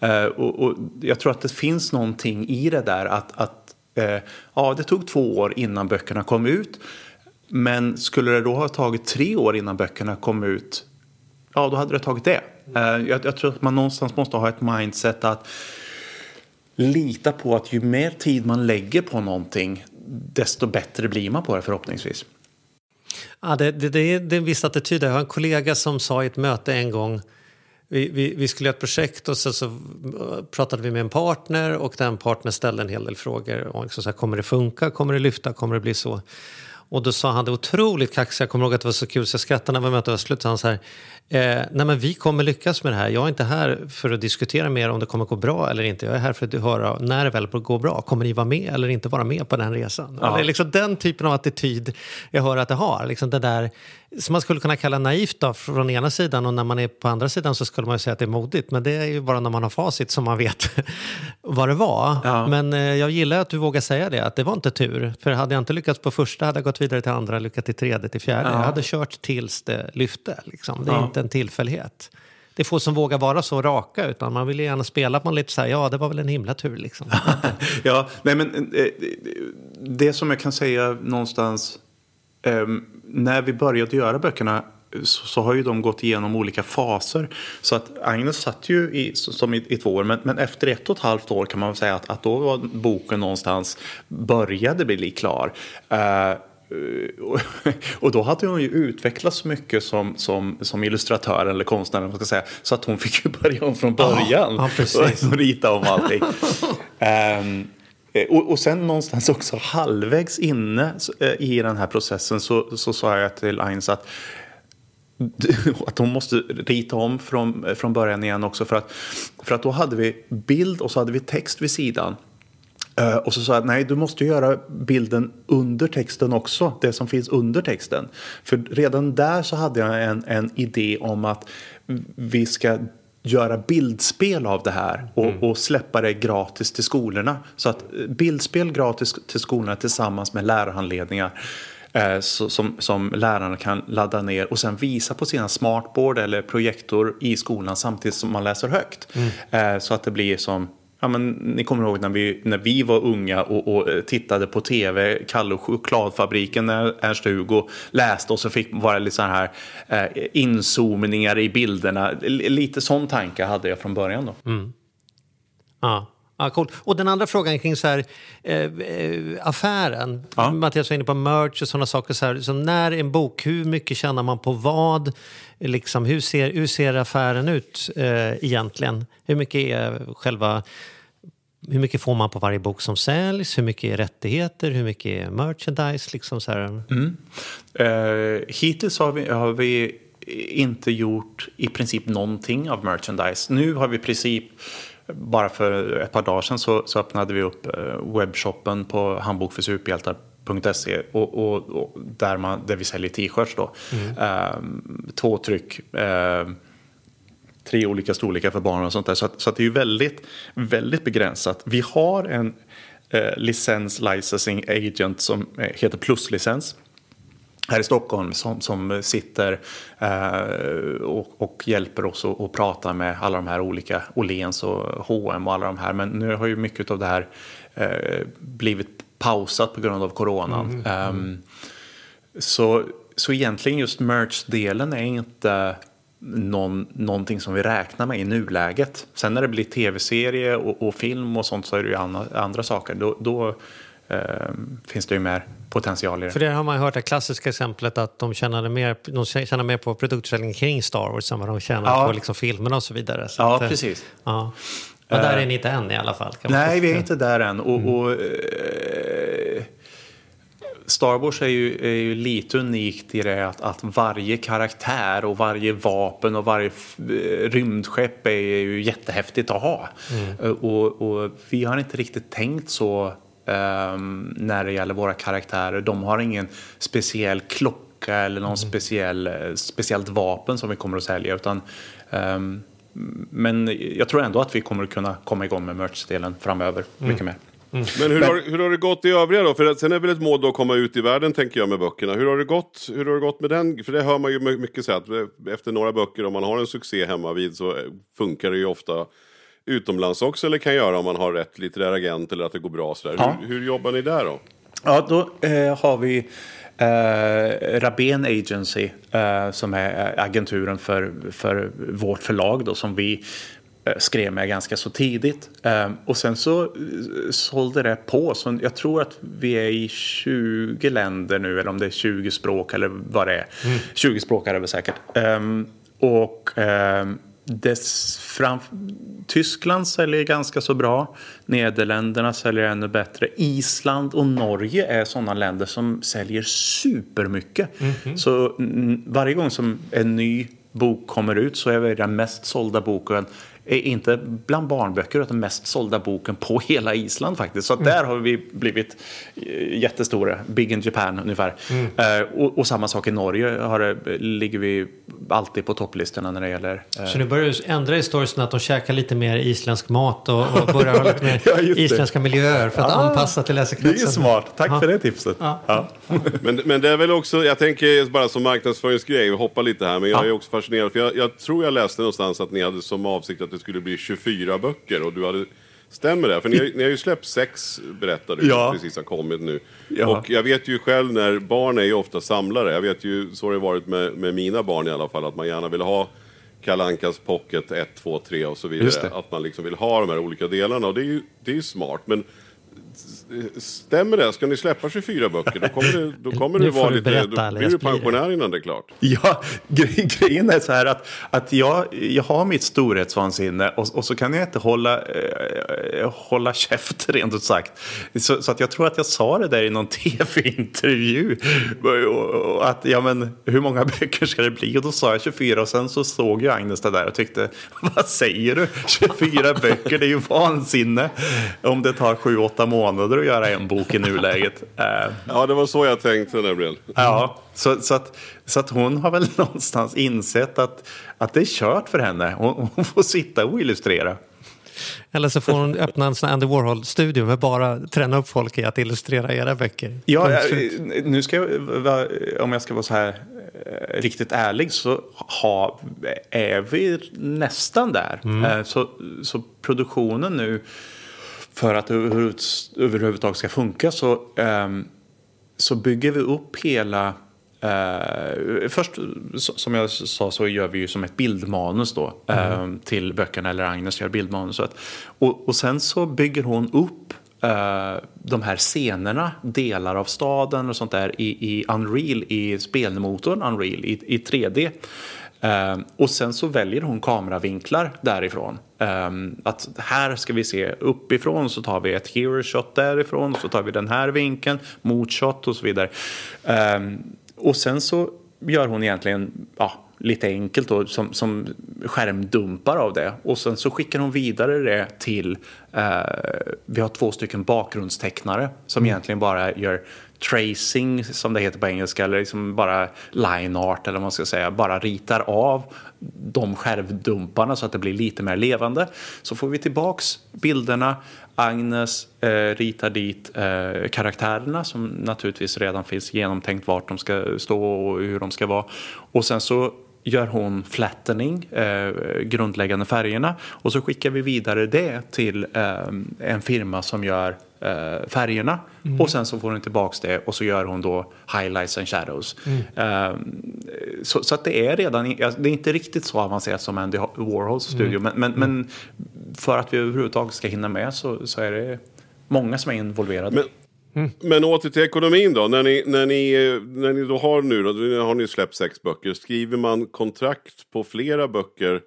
Speaker 6: Eh, och, och jag tror att det finns någonting i det där att, att eh, ja, det tog två år innan böckerna kom ut. Men skulle det då ha tagit tre år innan böckerna kom ut, ja, då hade det tagit det. Eh, jag, jag tror att man någonstans måste ha ett mindset att lita på att ju mer tid man lägger på någonting, desto bättre blir man på det förhoppningsvis.
Speaker 5: Ja, det, det, det, är, det är en viss attityd. Jag har en kollega som sa i ett möte en gång vi, vi, vi skulle göra ett projekt och så, så eh, pratade vi med en partner och den partnern ställde en hel del frågor. Och liksom så här, kommer det funka? Kommer det lyfta? Kommer det bli så? Och då sa han det otroligt kaxigt, jag kommer ihåg att det var så kul så jag skrattade när vi mötet var slut. Så han så här, eh, nej men vi kommer lyckas med det här. Jag är inte här för att diskutera mer om det kommer gå bra eller inte. Jag är här för att höra när det väl går bra. Kommer ni vara med eller inte vara med på den resan?
Speaker 6: Ja.
Speaker 5: Det är liksom den typen av attityd jag hör att det har. Liksom det där som man skulle kunna kalla naivt då, från ena sidan och när man är på andra sidan så skulle man ju säga att det är modigt. Men det är ju bara när man har facit som man vet *laughs* vad det var.
Speaker 6: Ja.
Speaker 5: Men eh, jag gillar att du vågar säga det, att det var inte tur. För hade jag inte lyckats på första hade jag gått vidare till andra, lyckats till tredje, till fjärde.
Speaker 6: Ja.
Speaker 5: Jag hade kört tills det lyfte. Liksom. Det är
Speaker 6: Ja
Speaker 5: inte en tillfällighet. Det är få som vågar vara så raka, utan man vill gärna spela på en lite så här, ja det var väl en himla tur liksom. *laughs*
Speaker 6: Ja, nej men eh, det som jag kan säga någonstans ehm, när vi började göra böckerna så, så har ju de gått igenom olika faser. Så att Agnes satt ju i, som i, i två år, men, men efter ett och ett halvt år kan man väl säga att, att då var boken någonstans började bli klar. Uh, och- *laughs* och då hade hon ju utvecklats så mycket som, som, som illustratör eller konstnär man ska säga, så att hon fick ju börja om från början
Speaker 5: ja, precis.
Speaker 6: och *laughs* rita om allting. Eh, och, och sen någonstans också halvvägs inne eh, i den här processen så, så sa jag till Ains att *laughs* att hon måste rita om från, från början igen också för att, för att då hade vi bild och så hade vi text vid sidan. Eh, och så sa jag nej du måste göra bilden under texten också, det som finns under texten. För redan där så hade jag en, en idé om att vi ska göra bildspel av det här och, och släppa det gratis till skolorna. Så att eh, bildspel gratis till skolorna tillsammans med lärarhandledningar eh, så, som, som lärarna kan ladda ner och sen visa på sina smartboard eller projektor i skolan samtidigt som man läser högt. Eh, så att det blir som Ja, men ni kommer ihåg när vi, när vi var unga och, och eh, tittade på tv, Kalle och chokladfabriken när Ernst-Hugo läste och så fick vara lite så här eh, inzoomningar i bilderna. L- Lite sån tanke hade jag från början då. Mm.
Speaker 5: Ja. Ja, cool. Och den andra frågan kring så här, eh, eh, affären.
Speaker 6: Ja.
Speaker 5: Mattias var inne på merch och sådana saker. Så här, så när en bok, hur mycket tjänar man på vad? Liksom, hur, ser, hur ser affären ut eh, egentligen? Hur mycket är själva... Hur mycket får man på varje bok som säljs? Hur mycket är rättigheter? Hur mycket är merchandise? Liksom så här.
Speaker 6: Eh, hittills har vi, har vi inte gjort i princip någonting av merchandise. Nu har vi i princip, bara för ett par dagar sedan så, så öppnade vi upp eh, webbshoppen på handbokförsuperhjältar.se och, och, och där, man, där vi säljer t-shirts då. Eh, två tryck. Eh, tre olika storlekar för barn och sånt där. Så, att, så att det är ju väldigt, väldigt begränsat. Vi har en eh, licens licensing agent som eh, heter Pluslicens här i Stockholm som, som sitter eh, och, och hjälper oss att, att prata med alla de här olika Åhléns och H&M och alla de här. Men nu har ju mycket av det här eh, blivit pausat på grund av coronan. Ehm, så, så egentligen just merch-delen är inte någon, någonting som vi räknar med i nuläget. Sen när det blir tv-serie och, och film och sånt så är det ju andra, andra saker. Då, då finns det ju mer potential i det.
Speaker 5: För det har man hört det klassiska exemplet att de tjänade mer, de tjänar mer på produktförsäljning kring Star Wars än vad de tjänar
Speaker 6: Ja.
Speaker 5: på liksom filmerna och så vidare. Så
Speaker 6: Ja,
Speaker 5: att, eh,
Speaker 6: precis.
Speaker 5: Ja. Men där är ni inte än i alla fall.
Speaker 6: Nej, vi är inte där än. Och, och, eh, Star Wars är ju, är ju lite unikt i det att, att varje karaktär och varje vapen och varje eh, rymdskepp är ju jättehäftigt att ha. Eh, Och, och vi har inte riktigt tänkt så ehm, när det gäller våra karaktärer. De har ingen speciell klocka eller någon speciell, eh, speciellt vapen som vi kommer att sälja. Utan, ehm, men jag tror ändå att vi kommer att kunna komma igång med merch-delen framöver mycket mer.
Speaker 4: Men hur, Har, hur har det gått i övriga då? För sen är väl ett mål då att komma ut i världen tänker jag med böckerna. Hur har det gått, hur har det gått med den? För det hör man ju my- mycket så att efter några böcker om man har en succé hemma vid så eh, funkar det ju ofta utomlands också eller kan göra om man har rätt litterär agent eller att det går bra sådär.
Speaker 6: Ja.
Speaker 4: Hur, hur jobbar ni där då?
Speaker 6: Ja, då eh, har vi eh, Rabén Agency eh, som är agenturen för, för vårt förlag då, som vi eh, skrev med ganska så tidigt. Eh, och sen så eh, sålde det på. Så jag tror att vi är i 20 länder nu, eller om det är 20 språk eller vad det är. 20 språk är det väl säkert. Ehm, och ehm, dess fram... Tyskland säljer ganska så bra. Nederländerna säljer ännu bättre. Island och Norge är sådana länder som säljer supermycket. Så mm, varje gång som en ny bok kommer ut så är det den mest sålda boken är inte bland barnböcker utan mest sålda boken på *laughs* hela Island faktiskt. Så att där har vi blivit eh, jättestora, big in Japan ungefär. Eh, och, och samma sak i Norge har det, ligger vi alltid på topplistorna när det gäller eh,
Speaker 5: Så nu börjar du ändra i storiesen att de käkar lite mer isländsk mat och, och börjar ha lite *laughs* mer
Speaker 6: Ja,
Speaker 5: isländska miljöer för att
Speaker 6: Ah,
Speaker 5: anpassa till
Speaker 6: Det är
Speaker 5: läsekretsen.
Speaker 6: smart. Tack
Speaker 5: Ja.
Speaker 6: för det tipset.
Speaker 5: Ja.
Speaker 6: Ja. *laughs*
Speaker 4: Men, men det är väl också, jag tänker bara som marknadsföringsgrej, hoppa lite här, men jag
Speaker 6: Ja.
Speaker 4: är också fascinerad. För jag, jag tror jag läste någonstans att ni hade som avsikt att det skulle bli 24 böcker och du hade Stämmer det? För ni har, ni har ju släppt sex berättare
Speaker 6: Ja.
Speaker 4: som precis har kommit nu.
Speaker 6: Ja.
Speaker 4: Och jag vet ju själv när barn är ju ofta samlare. Jag vet ju, så har det varit med, med mina barn i alla fall, att man gärna vill ha Kalankas Pocket 1, 2, 3 och så vidare. Att man liksom vill ha de här olika delarna och det är ju, det är ju smart. Men stämmer det? Ska ni släppa 24 böcker? Då kommer det, då kommer det vara
Speaker 5: du
Speaker 4: lite...
Speaker 5: berätta,
Speaker 4: då blir du pensionär innan det är klart.
Speaker 6: Ja, *laughs* gre- grejen är så här att, att jag, jag har mitt storhetsvansinne och, och så kan jag inte hålla, eh, hålla käft *laughs* rent ut sagt. Så, så att jag tror att jag sa det där i någon *laughs* tv-intervju. Att, ja men hur många böcker ska det bli? Och då sa jag 24 och sen så såg ju Agnes det där och tyckte, vad säger du? 24 böcker, det är ju vansinne. Om det tar 7-8 månader att göra en bok i nuläget. *laughs* Eh,
Speaker 4: Ja, det var så jag tänkte nämligen. *laughs*
Speaker 6: Ja, så, så, att, så att hon har väl *laughs* någonstans insett att, att det är kört för henne. Hon, hon får sitta och illustrera.
Speaker 5: Eller så får hon öppna en sån Andy Warhol-studio med bara träna upp folk i att illustrera era böcker.
Speaker 6: Ja, jag,
Speaker 5: slut.
Speaker 6: nu ska jag, om jag ska vara så här eh, riktigt ärlig så ha, är vi nästan där. Eh, Så, så produktionen nu för att det överhuvud- överhuvudtaget ska funka så, ehm, så bygger vi upp hela Eh, först, som jag sa, så gör vi ju som ett bildmanus då eh, till böckerna, eller Agnes gör bildmanuset. Och, och sen så bygger hon upp eh, de här scenerna, delar av staden och sånt där i, i Unreal, i spelmotorn Unreal, i, i 3D. Eh, och sen så väljer hon kameravinklar därifrån. Eh, att här ska vi se uppifrån så tar vi ett hero shot därifrån så tar vi den här vinkeln, motshot och så vidare. Eh, och sen så gör hon egentligen ja, lite enkelt då, som, som skärmdumpar av det. Och sen så skickar hon vidare det till, eh, vi har två stycken bakgrundstecknare som egentligen bara gör tracing som det heter på engelska eller liksom bara line art eller vad man ska säga. Bara ritar av de skärvdumparna så att det blir lite mer levande. Så får vi tillbaks bilderna. Agnes eh, ritar dit eh, karaktärerna som naturligtvis redan finns genomtänkt vart de ska stå och hur de ska vara. Och sen så gör hon flattening, eh, grundläggande färgerna och så skickar vi vidare det till eh, en firma som gör eh, färgerna och sen så får hon tillbaks det och så gör hon då highlights and shadows. Eh, så, så att det är redan, det är inte riktigt så avancerat som Andy Warhols studio men, men, men för att vi överhuvudtaget ska hinna med så, så är det många som är involverade.
Speaker 4: Men, men åter till ekonomin då. När ni, när, ni, när ni då har nu då, nu har ni släppt sex böcker. Skriver man kontrakt på flera böcker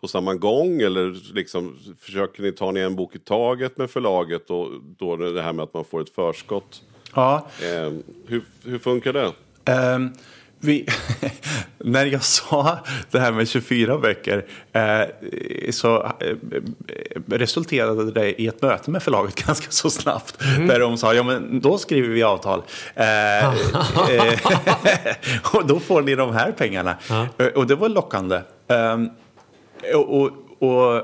Speaker 4: på samma gång? Eller liksom, försöker ni ta ner en bok i taget med förlaget? Och då det här med att man får ett förskott?
Speaker 6: Ja,
Speaker 4: Eh, hur, hur funkar det?
Speaker 6: Ehm, vi, *laughs* när jag sa det här med 24 böcker eh, så eh, resulterade det i ett möte med förlaget *laughs* ganska så snabbt. Där de sa, ja men då skriver vi avtal. Eh, *laughs* eh, och då får ni de här pengarna. Eh, Och det var lockande. Och, och,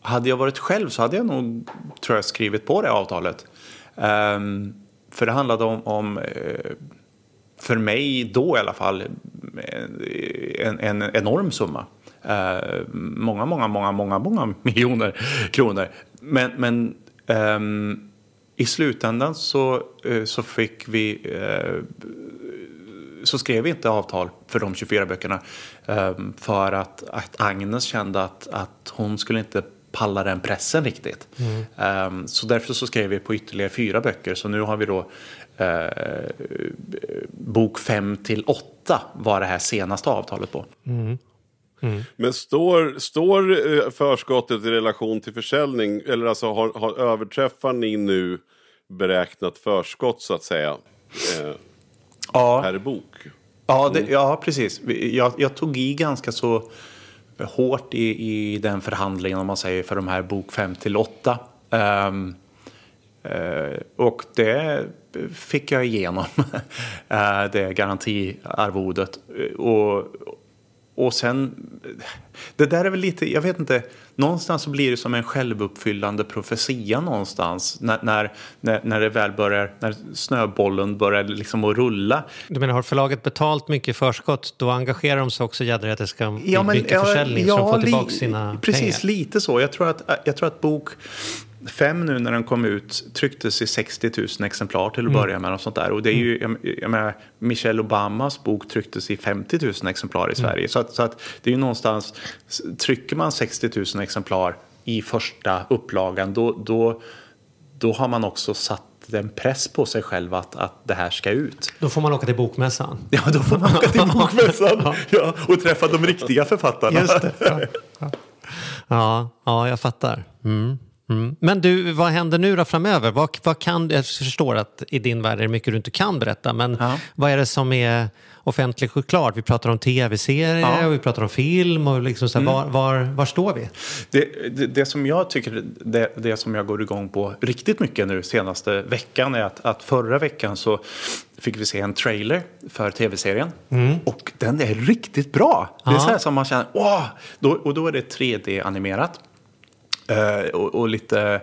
Speaker 6: hade jag varit själv så hade jag nog, tror jag, skrivit på det avtalet. Um, för det handlade om, om eh, för mig då i alla fall, eh, en, en enorm summa. Uh, många, många, många, många, många *laughs* miljoner kronor. Men, men um, i slutändan så, eh, så fick vi uh, så skrev vi inte avtal för de 24 böckerna. ehm, för att, att Agnes kände att, att hon skulle inte palla den pressen riktigt. Ehm, så därför så skrev vi på ytterligare fyra böcker. Så nu har vi då eh, bok 5 till 8 var det här senaste avtalet på.
Speaker 4: Men står, står eh, förskottet i relation till försäljning? Eller alltså har, har överträffar ni nu beräknat förskott så att säga? Eh,
Speaker 6: Ja.
Speaker 4: per bok?
Speaker 6: Ja, det, ja precis. Jag, jag tog i ganska så hårt i, i den förhandlingen om man säger för de här bok 5 till 8. Ehm, eh, och det fick jag igenom, *laughs* eh, det garantiarvodet. Och, och sen, det där är väl lite, jag vet inte, någonstans så blir det som en självuppfyllande profetia någonstans. När, när, när, det väl börjar, när snöbollen börjar liksom att rulla.
Speaker 5: Du menar, har förlaget betalt mycket förskott, då engagerar de sig också jädrar i att det ska bli mycket försäljning så de får tillbaka sina
Speaker 6: Precis,
Speaker 5: pengar.
Speaker 6: lite så. Jag tror, att, jag tror att bok fem nu när den kom ut trycktes i 60 000 exemplar till att
Speaker 5: Mm.
Speaker 6: börja med. Och sånt där. Och det är ju, jag, jag menar, Michelle Obamas bok trycktes i 50 000 exemplar i
Speaker 5: Mm.
Speaker 6: Sverige. Så, att, så att det är ju någonstans, trycker man 60 000 exemplar i första upplagan då, då, då har man också satt en press på sig själv att, att det här ska ut.
Speaker 5: Då får man åka till bokmässan.
Speaker 6: Ja, då får man åka till *laughs* bokmässan ja, och träffa de riktiga författarna.
Speaker 5: Just det. Ja, ja, ja jag fattar. Mm. Mm. Men du, vad händer nu då framöver? Vad, vad kan, jag förstår att i din värld är det mycket du inte kan berätta, men
Speaker 6: Ja.
Speaker 5: vad är det som är offentligt och klart? Vi pratar om tv-serier
Speaker 6: Ja. Mm.
Speaker 5: och vi pratar om film. Och liksom så här, var, var, var står vi?
Speaker 6: Det, det, det som jag tycker, det, det som jag går igång på riktigt mycket nu senaste veckan är att, att förra veckan så fick vi se en trailer för tv-serien. Och den är riktigt bra. Det är
Speaker 5: Ja.
Speaker 6: så här som man känner, åh! Då, och då är det 3D-animerat. Eh, och, och lite,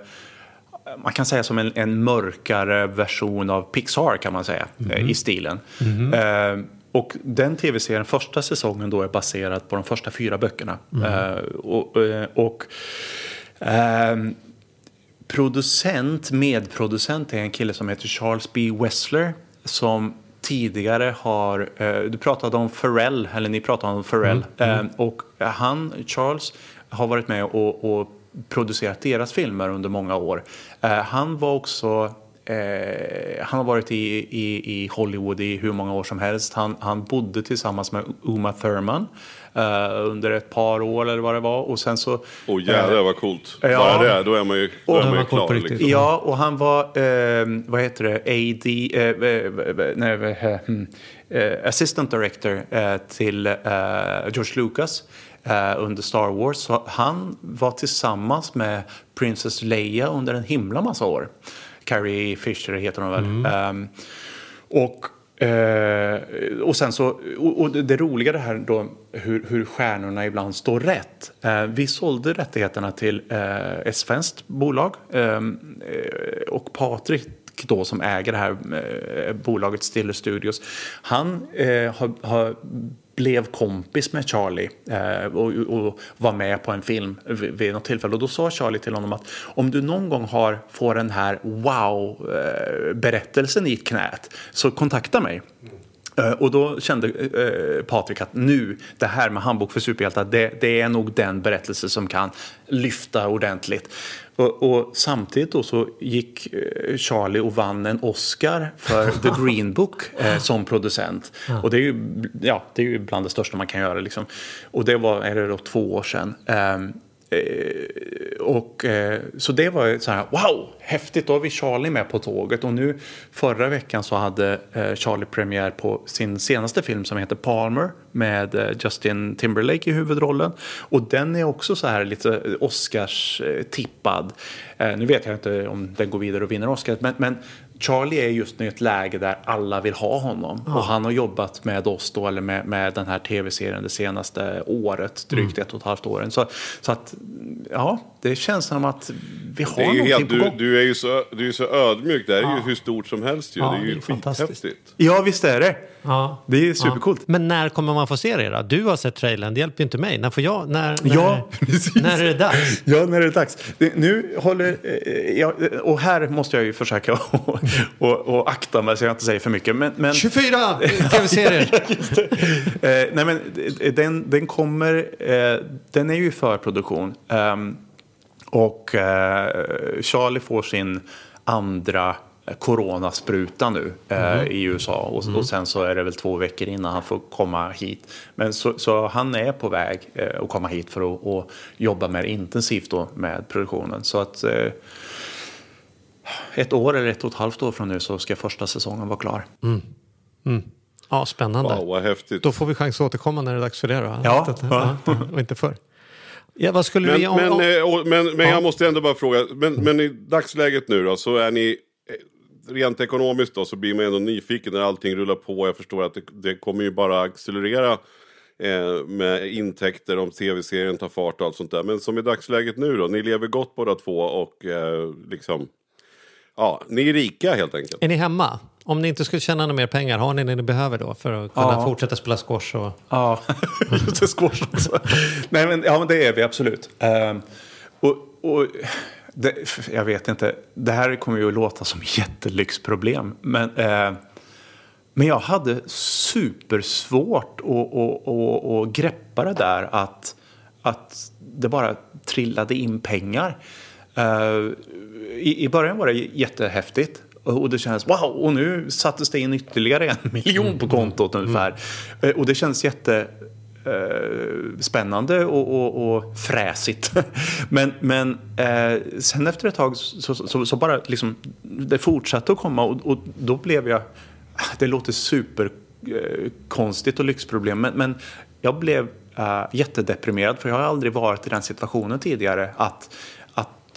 Speaker 6: man kan säga som en, en mörkare version av Pixar kan man säga eh, i stilen. Eh, och den tv-serien, första säsongen då är baserad på de första fyra böckerna. Eh, och, eh, och ehm, producent, medproducent är en kille som heter Charles B. Wessler som tidigare har, eh, du pratade om Pharrell, eller ni pratade om Pharrell, eh, och han, Charles, har varit med och, och producerat deras filmer under många år. Eh, han var också Eh, han har varit i, i, i Hollywood i hur många år som helst. Han, han bodde tillsammans med Uma Thurman eh, under ett par år eller vad det var. Och sen så...
Speaker 4: Åh jävlar vad coolt.
Speaker 6: Ja.
Speaker 4: Bara det, då är man ju, då
Speaker 6: Och-
Speaker 4: är man ju klar. Liksom.
Speaker 6: Ja, och han var, eh, vad heter det, AD, eh, eh, eh, nej, eh, hmm, eh, assistant director eh, till eh, George Lucas eh, under Star Wars. Så han var tillsammans med Princess Leia under en himla massa år. Carrie Fisher heter hon väl. Ehm, och Eh, och sen så, och, och det, roliga det här då hur, hur stjärnorna ibland står rätt. Eh, vi sålde rättigheterna till eh, ett svenskt bolag ehm, eh, och Patrik då som äger det här eh, bolaget Stiller Studios. Han eh, har, har blev kompis med Charlie eh, och, och var med på en film vid, vid något tillfälle. Och då sa Charlie till honom att om du någon gång har, får den här wow-berättelsen eh, i knät så kontakta mig. Eh, Och då kände eh, Patrik att nu, det här med handbok för superhjältar, det, det är nog den berättelse som kan lyfta ordentligt. Och, och samtidigt då så gick eh, Charlie och vann en Oscar för The *laughs* Green Book eh, som producent. Och det är, ju, ja, det är ju bland det största man kan göra. Liksom. Och det var är det då två år sedan. Ehm, eh, och, eh, så det var ju så här, wow, häftigt, då har vi Charlie med på tåget. Och nu förra veckan så hade eh, Charlie premiär på sin senaste film som heter Palmer med eh, Justin Timberlake i huvudrollen. Och den är också så här lite eh, Oscars-tippad. Eh, eh, nu vet jag inte om den går vidare och vinner Oscar, men, men Charlie är just nu i ett läge där alla vill ha honom. Och han har jobbat med oss då, eller med, med den här tv-serien det senaste året, drygt ett och ett halvt åren. Så, så att, ja, det känns som att vi har
Speaker 4: Det
Speaker 6: någonting
Speaker 4: helt,
Speaker 6: på
Speaker 4: du,
Speaker 6: gång.
Speaker 4: du är ju så, du är så ödmjuk. Det här är ju hur stort som helst ju.
Speaker 5: Ja,
Speaker 4: det är
Speaker 5: det
Speaker 4: ju
Speaker 5: är fantastiskt.
Speaker 6: Ja, visst är det.
Speaker 5: Ja.
Speaker 6: Det är supercoolt.
Speaker 5: Ja. Men när kommer man få se det då? Du har sett trailern, det hjälper ju inte mig. När får jag? När, när,
Speaker 6: Ja, *laughs* precis.
Speaker 5: när är det dags?
Speaker 6: Ja, när är det dags? Nu håller eh, jag, och här måste jag ju försöka *laughs* och, och, och akta mig så jag inte säger för mycket. Men, men,
Speaker 5: 24 *laughs* tv-serier!
Speaker 6: eh, nej, men eh, den, den kommer, eh, den är ju i förproduktion. Ehm, och eh, Charlie får sin andra coronaspruta nu eh, i USA och, och sen så är det väl två veckor innan han får komma hit. Men så, så han är på väg eh, att komma hit för att och jobba mer intensivt då med produktionen. Så att eh, ett år eller ett och ett halvt år från nu så ska första säsongen vara klar.
Speaker 5: Ja, spännande.
Speaker 4: Wow, vad häftigt.
Speaker 5: Då får vi chans att återkomma när det är dags för det då.
Speaker 6: Ja.
Speaker 5: Att- ja. Och inte förr. Ja, vad skulle
Speaker 4: Men,
Speaker 5: vi... Om,
Speaker 4: men,
Speaker 5: om,
Speaker 4: eh, men, men
Speaker 5: Ja.
Speaker 4: jag måste ändå bara fråga, men, men i dagsläget nu då så är ni eh, rent ekonomiskt då så blir man ändå nyfiken när allting rullar på. Jag förstår att det, det kommer ju bara accelerera eh, med intäkter om tv-serien tar fart och allt sånt där. Men som i dagsläget nu då, ni lever gott båda två och eh, liksom, ja, ni är rika helt enkelt.
Speaker 5: är ni hemma? Om ni inte skulle tjäna några mer pengar, har ni det ni behöver då för att kunna
Speaker 6: Ja.
Speaker 5: fortsätta spela squash? Och...
Speaker 6: Ja, just *laughs* det, squash också. Nej, men, ja, men det är vi absolut. Ehm, och, och det, jag vet inte, det här kommer ju att låta som jättelyxproblem. Men, eh, men jag hade supersvårt att, att, att, att greppa det där att, att det bara trillade in pengar. Eh, i, I början var det jättehäftigt. Och det känns wow, och nu sattes det in ytterligare en *laughs* miljon på kontot ungefär. Eh, Och det känns jätte eh, spännande och, och, och fräsigt. *laughs* men men eh, sen efter ett tag så, så, så bara liksom det fortsatte att komma och, och då blev jag, *laughs* det låter superkonstigt eh, och lyxproblem men, men jag blev eh, jättedeprimerad för jag har aldrig varit i den situationen tidigare att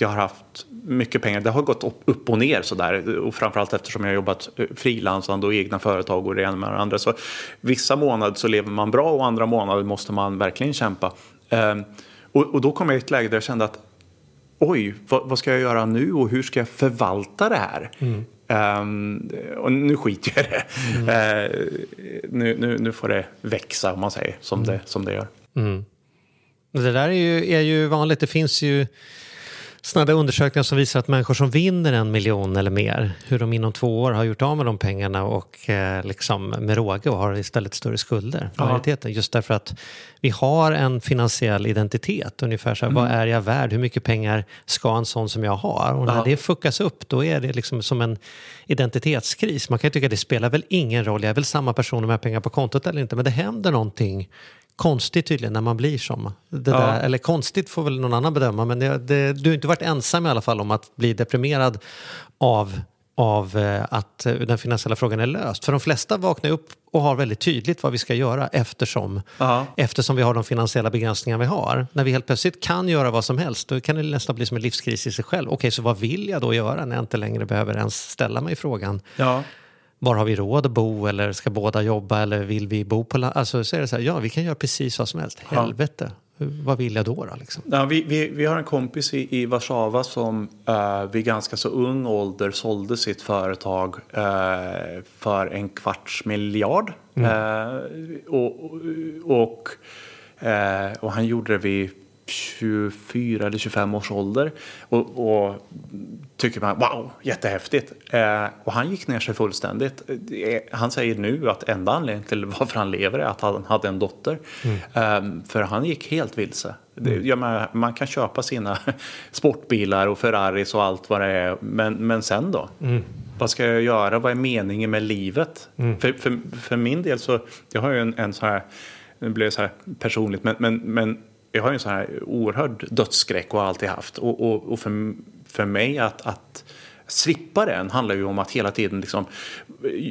Speaker 6: jag har haft mycket pengar. Det har gått upp, och ner sådär. Och framförallt eftersom jag har jobbat eh, frilansande och egna företag och det ena med det andra. Så vissa månader så lever man bra och andra månader måste man verkligen kämpa. Ehm, och, då kom jag i ett läge där jag kände att oj, vad, ska jag göra nu och hur ska jag förvalta det här? Ehm, och nu skiter jag i det. Ehm, nu, nu, nu får det växa om man säger, som, det, som det gör.
Speaker 5: Det där är ju, är ju vanligt. Det finns ju sådana undersökningar som visar att människor som vinner en miljon eller mer, hur de inom två år har gjort av med de pengarna och eh, liksom med råge och har istället större skulder. Majoriteten. Just därför att vi har en finansiell identitet. Ungefär så här, vad är jag värd? Hur mycket pengar ska en sån som jag ha? Och när
Speaker 6: Ja.
Speaker 5: det fuckas upp, då är det liksom som en identitetskris. Man kan ju tycka att det spelar väl ingen roll. Jag är väl samma person om jag har pengar på kontot eller inte. Men det händer någonting konstigt tydligen när man blir som. Det
Speaker 6: Ja.
Speaker 5: där, eller konstigt får väl någon annan bedöma, men det, det, du har inte varit ensam i alla fall om att bli deprimerad av, av eh, att eh, den finansiella frågan är löst. För de flesta vaknar upp och har väldigt tydligt vad vi ska göra eftersom,
Speaker 6: Ja.
Speaker 5: eftersom vi har de finansiella begränsningar vi har. När vi helt plötsligt kan göra vad som helst, då kan det nästan bli som en livskris i sig själv. Okej, så vad vill jag då göra när jag inte längre behöver ens ställa mig frågan?
Speaker 6: Ja.
Speaker 5: Var har vi råd att bo eller ska båda jobba eller vill vi bo på land? Alltså så är det så här, ja vi kan göra precis vad som helst. Helvete, Hur- vad vill jag då? då liksom?
Speaker 6: Ja, vi, vi, vi har en kompis i, i Warszawa som eh, vid ganska så ung ålder sålde sitt företag eh, för en kvarts miljard. Eh, och, och, eh, och han gjorde det vid 24 eller 25 års ålder. Och, och tycker man wow, jättehäftigt. Eh, och han gick ner sig fullständigt. Eh, Han säger nu att enda anledningen till varför han lever är att han hade en dotter. Eh, för han gick helt vilse. Det, jag menar, man kan köpa sina *laughs* sportbilar och Ferraris och allt vad det är. Men, men sen då? Vad ska jag göra? Vad är meningen med livet? För, för, för min del så, jag har ju en, en så här, nu blir det så här personligt, men, men, men jag har ju en sån här oerhörd dödsskräck och har alltid haft. Och, och, och för, för mig att, att slippa den handlar ju om att hela tiden liksom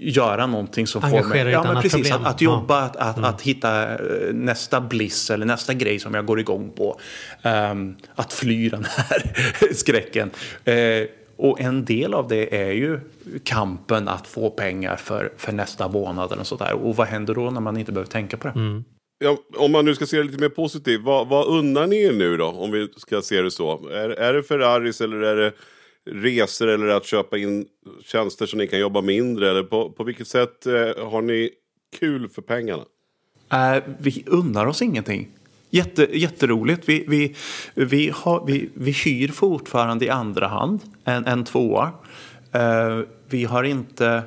Speaker 6: göra någonting som får
Speaker 5: Engagera
Speaker 6: mig...
Speaker 5: i ett
Speaker 6: Ja, men precis. Att, att jobba, att, att, att hitta eh, nästa bliss eller nästa grej som jag går igång på. Ehm, att fly den här *laughs* skräcken. Eh, och en del av det är ju kampen att få pengar för, för nästa månad eller sådär. Och vad händer då när man inte behöver tänka på det?
Speaker 4: Ja, om man nu ska se det lite mer positivt, vad, vad unnar ni er nu då? Om vi ska se det så. Är, är det Ferraris eller är det resor eller att köpa in tjänster så ni kan jobba mindre? Eller på, på vilket sätt eh, har ni kul för pengarna?
Speaker 6: Äh, vi unnar oss ingenting. Jätte, jätteroligt. Vi, vi, vi, har, vi, vi hyr fortfarande i andra hand en, en tvåa. Uh, vi har inte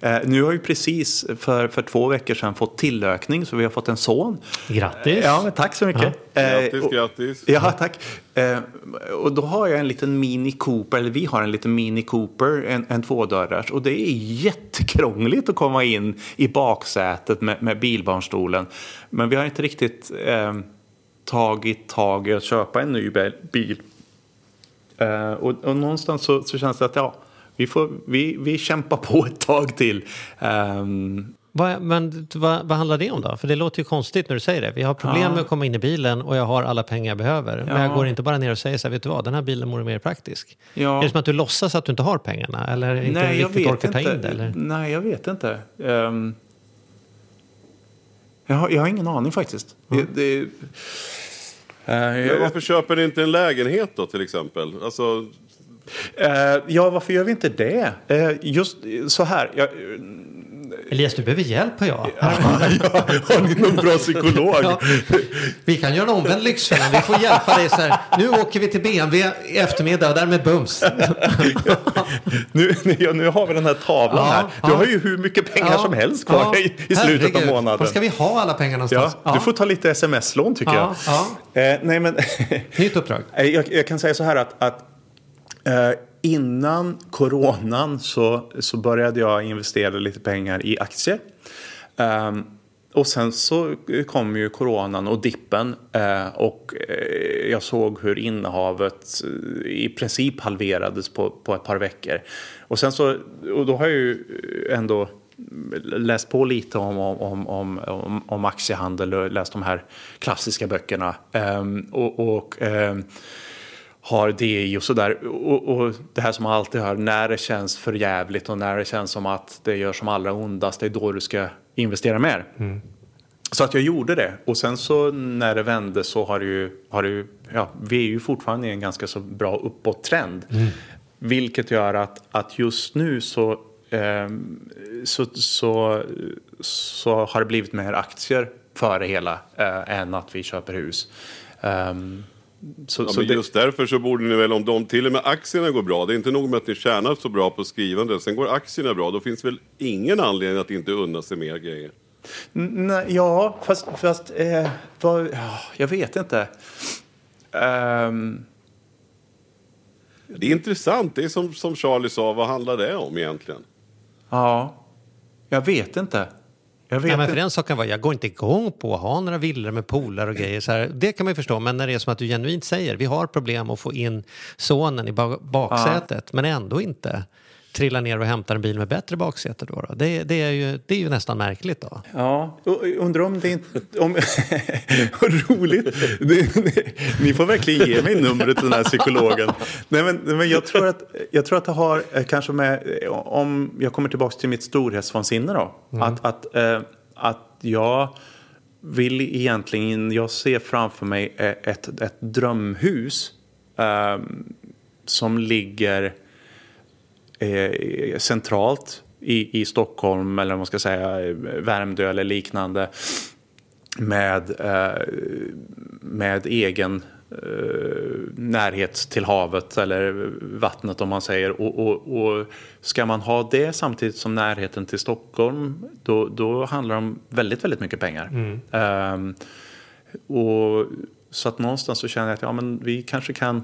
Speaker 6: eh, nu har vi precis för, för två veckor sedan fått tillökning så vi har fått en son.
Speaker 5: Grattis!
Speaker 6: Ja, men tack så mycket.
Speaker 4: Grattis,
Speaker 6: Eh, och-
Speaker 4: grattis.
Speaker 6: Ja, tack. Eh, och då har jag en liten Mini Cooper, eller vi har en liten Mini Cooper, en, en tvådörrars. Och det är jättekrångligt att komma in i baksätet med, med bilbarnstolen. Men vi har inte riktigt eh, tagit tag i att köpa en ny bil- bil. Eh, och, och någonstans så, så känns det att ja, vi, får, vi, vi kämpar på ett tag till. Ehm,
Speaker 5: Vad, men vad, vad handlar det om då? För det låter ju konstigt när du säger det. Vi har problem
Speaker 6: Ja.
Speaker 5: med att komma in i bilen och jag har alla pengar jag behöver. Men
Speaker 6: Ja.
Speaker 5: jag går inte bara ner och säger så här, vet du vad, den här bilen vore mer praktisk.
Speaker 6: Ja.
Speaker 5: Är det som att du låtsas att du inte har pengarna? Eller inte
Speaker 6: Nej,
Speaker 5: riktigt orkar ta
Speaker 6: inte.
Speaker 5: in det? Eller?
Speaker 6: Nej, jag vet inte. Ehm, jag, har, jag har ingen aning faktiskt. Det, det, eh,
Speaker 4: Men
Speaker 6: jag,
Speaker 4: varför köper ni inte en lägenhet då till exempel? Alltså,
Speaker 6: eh, ja, varför gör vi inte det? Eh, just så här. Jag,
Speaker 5: Elias, du behöver hjälp *laughs* jag.
Speaker 6: har ni någon bra psykolog?
Speaker 5: Ja. Vi kan göra en omvänd Lyxfällan. Vi får hjälpa dig så här. Nu åker vi till BMW i eftermiddag och därmed bums. *laughs*
Speaker 6: nu, ja, nu har vi den här tavlan
Speaker 5: Ja,
Speaker 6: här. Du
Speaker 5: ja.
Speaker 6: har ju hur mycket pengar som helst kvar
Speaker 5: Ja,
Speaker 6: i, i slutet av månaden.
Speaker 5: Var ska vi ha alla pengar
Speaker 6: Ja,
Speaker 5: någonstans?
Speaker 6: Du får ta lite sms-lån tycker
Speaker 5: Ja,
Speaker 6: jag. Eh, nej, men
Speaker 5: Nytt uppdrag. *laughs*
Speaker 6: Eh, Jag, jag kan säga så här att, att Eh, innan coronan så, så började jag investera lite pengar i aktier. Ehm, och sen så kom ju coronan och dippen eh, och eh, jag såg hur innehavet eh, i princip halverades på, på ett par veckor. Och sen så, och då har jag ju ändå läst på lite om, om, om, om, om aktiehandel och läst de här klassiska böckerna. Ehm, och, och ehm, har DI och sådär. Och, och det här som man alltid hör, när det känns för jävligt och när det känns som att det gör som allra ondast, det är då du ska investera mer. Så att jag gjorde det. Och sen så när det vände så har det ju, har det ju ja, vi är ju fortfarande i en ganska så bra uppåttrend. Vilket gör att, att just nu så, ehm, så, så, så har det blivit mer aktier för det hela eh, än att vi köper hus. Ehm, så,
Speaker 4: ja,
Speaker 6: så
Speaker 4: men
Speaker 6: det-
Speaker 4: just därför så borde ni väl, om de, till och med aktierna går bra, det är inte nog med att ni tjänar så bra på skrivande, sen går aktierna bra, då finns väl ingen anledning att inte unna sig mer grejer.
Speaker 6: Nej, ja, fast, fast eh, vad, ja, jag vet inte. Ehm,
Speaker 4: Det är intressant, det är som, som Charlie sa, vad handlar det om egentligen?
Speaker 6: ja, jag vet inte. Jag vet
Speaker 5: Nej, men för den saken var, jag går inte igång på att ha några villor med pooler och grejer. Så här, det kan man ju förstå, men när det är som att du genuint säger, vi har problem att få in sonen i ba- baksätet, men ändå inte trilla ner och hämta en bil med bättre baksäte då. då. Det, det, är ju, det är ju nästan märkligt då.
Speaker 6: Ja, undrar om det inte... Om, *laughs* vad roligt! Ni får verkligen ge mig numret till den här psykologen. Nej, men, men jag, tror att, jag tror att det har eh, kanske med... Om jag kommer tillbaka till mitt storhetsvansinne då. Att, att, eh, att jag vill egentligen... Jag ser framför mig eh, ett, ett drömhus eh, som ligger eh, centralt i, i Stockholm eller vad man ska säga eh, Värmdö eller liknande med, eh, med egen eh, närhet till havet eller vattnet om man säger. Och, och, och ska man ha det samtidigt som närheten till Stockholm då, då handlar det om väldigt, väldigt mycket pengar. Ehm, och, så att någonstans så känner jag att ja, men vi kanske kan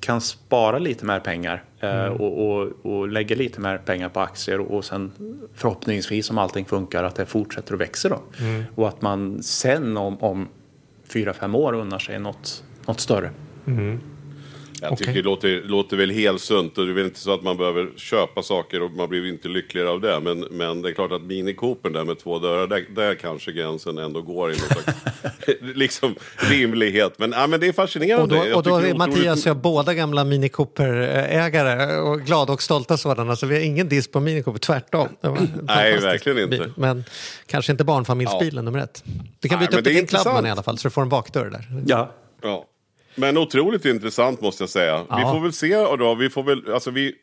Speaker 6: kan spara lite mer pengar eh, och, och, och lägga lite mer pengar på aktier och, sen förhoppningsvis om allting funkar att det fortsätter att växa då. Och att man sen om, om fyra, fem år unnar sig något, något större.
Speaker 4: Jag tycker det låter, låter väl helt sunt och det är väl inte så att man behöver köpa saker och man blir inte lyckligare av det. Men, men det är klart att Mini Cooper där med två dörrar, där, där kanske gränsen ändå går i någon slags *laughs* liksom, rimlighet. Men, ja, men det är fascinerande.
Speaker 5: Och då, och då är
Speaker 4: otroligt-
Speaker 5: Mattias och jag båda gamla Mini Cooper-ägare och glada och stolta sådana. Så vi har ingen diss på Mini Cooper, tvärtom.
Speaker 4: Nej, verkligen inte.
Speaker 5: Bil. Men kanske inte barnfamiljsbilen nummer ett. Du kan byta upp en Clubman i alla fall så du får en bakdörr där.
Speaker 6: Ja.
Speaker 4: Ja. Men otroligt intressant måste jag säga. Vi
Speaker 5: Ja.
Speaker 4: får väl se då, vi får väl, alltså vi,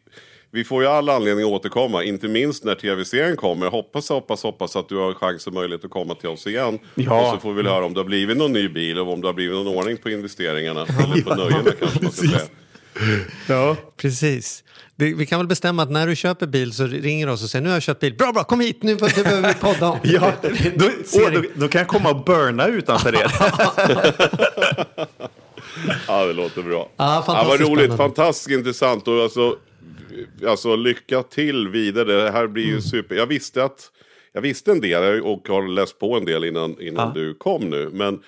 Speaker 4: vi får ju all anledning att återkomma, inte minst när tv-serien kommer. Hoppas, hoppas, hoppas att du har chans och möjlighet att komma till oss igen.
Speaker 6: Ja.
Speaker 4: Och så får vi väl höra om det har blivit någon ny bil och om det har blivit någon ordning på investeringarna. Eller på nöjena kanske man ska säga.
Speaker 6: Ja.
Speaker 5: Precis. Det, vi kan väl bestämma att när du köper bil så ringer du oss och säger nu har jag köpt bil. Bra, bra, kom hit, nu, nu behöver vi podda om. *laughs*
Speaker 6: Ja, då, *laughs* då, då kan jag komma och burna utanför er. *laughs*
Speaker 4: Ja, det låter bra.
Speaker 5: Ja,
Speaker 4: vad
Speaker 5: fantastiskt
Speaker 4: roligt,
Speaker 5: spännande.
Speaker 4: fantastiskt intressant. Och alltså, alltså, lycka till vidare. Det här blir
Speaker 5: Mm.
Speaker 4: ju super. Jag visste att jag visste en del och har läst på en del innan, innan
Speaker 6: Ja.
Speaker 4: du kom nu. Men,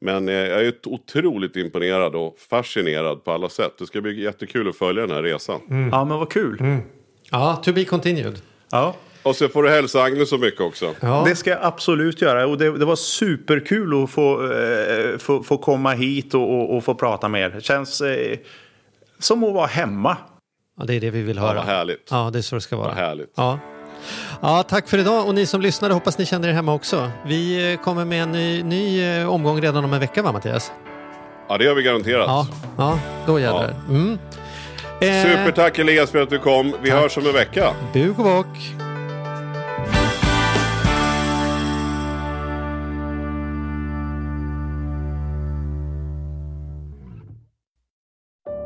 Speaker 4: men eh, jag är otroligt imponerad och fascinerad på alla sätt. Det ska bli jättekul att följa den här resan.
Speaker 5: Mm.
Speaker 6: Ja, men vad kul.
Speaker 5: Ja, to be continued.
Speaker 6: Ja.
Speaker 4: Och så får du hälsa Agnes så mycket också.
Speaker 5: Ja.
Speaker 6: Det ska jag absolut göra. Och det, det var superkul att få, eh, få, få komma hit och, och, och få prata med er. Det känns eh, som att vara hemma.
Speaker 5: ja, det är det vi vill
Speaker 4: Ja,
Speaker 5: höra.
Speaker 4: vad härligt.
Speaker 5: Ja, det är så det ska vara.
Speaker 4: Vad härligt.
Speaker 5: Ja. Ja, tack för idag och ni som lyssnade hoppas ni känner er hemma också. Vi eh, kommer med en ny, ny eh, omgång redan om en vecka va Mattias?
Speaker 4: Ja, det har vi garanterat.
Speaker 5: Ja, ja då jädrar. Mm. Eh,
Speaker 4: Supertack Elias för att du kom. Vi
Speaker 5: Tack.
Speaker 4: hörs om en vecka.
Speaker 5: Bug och bock.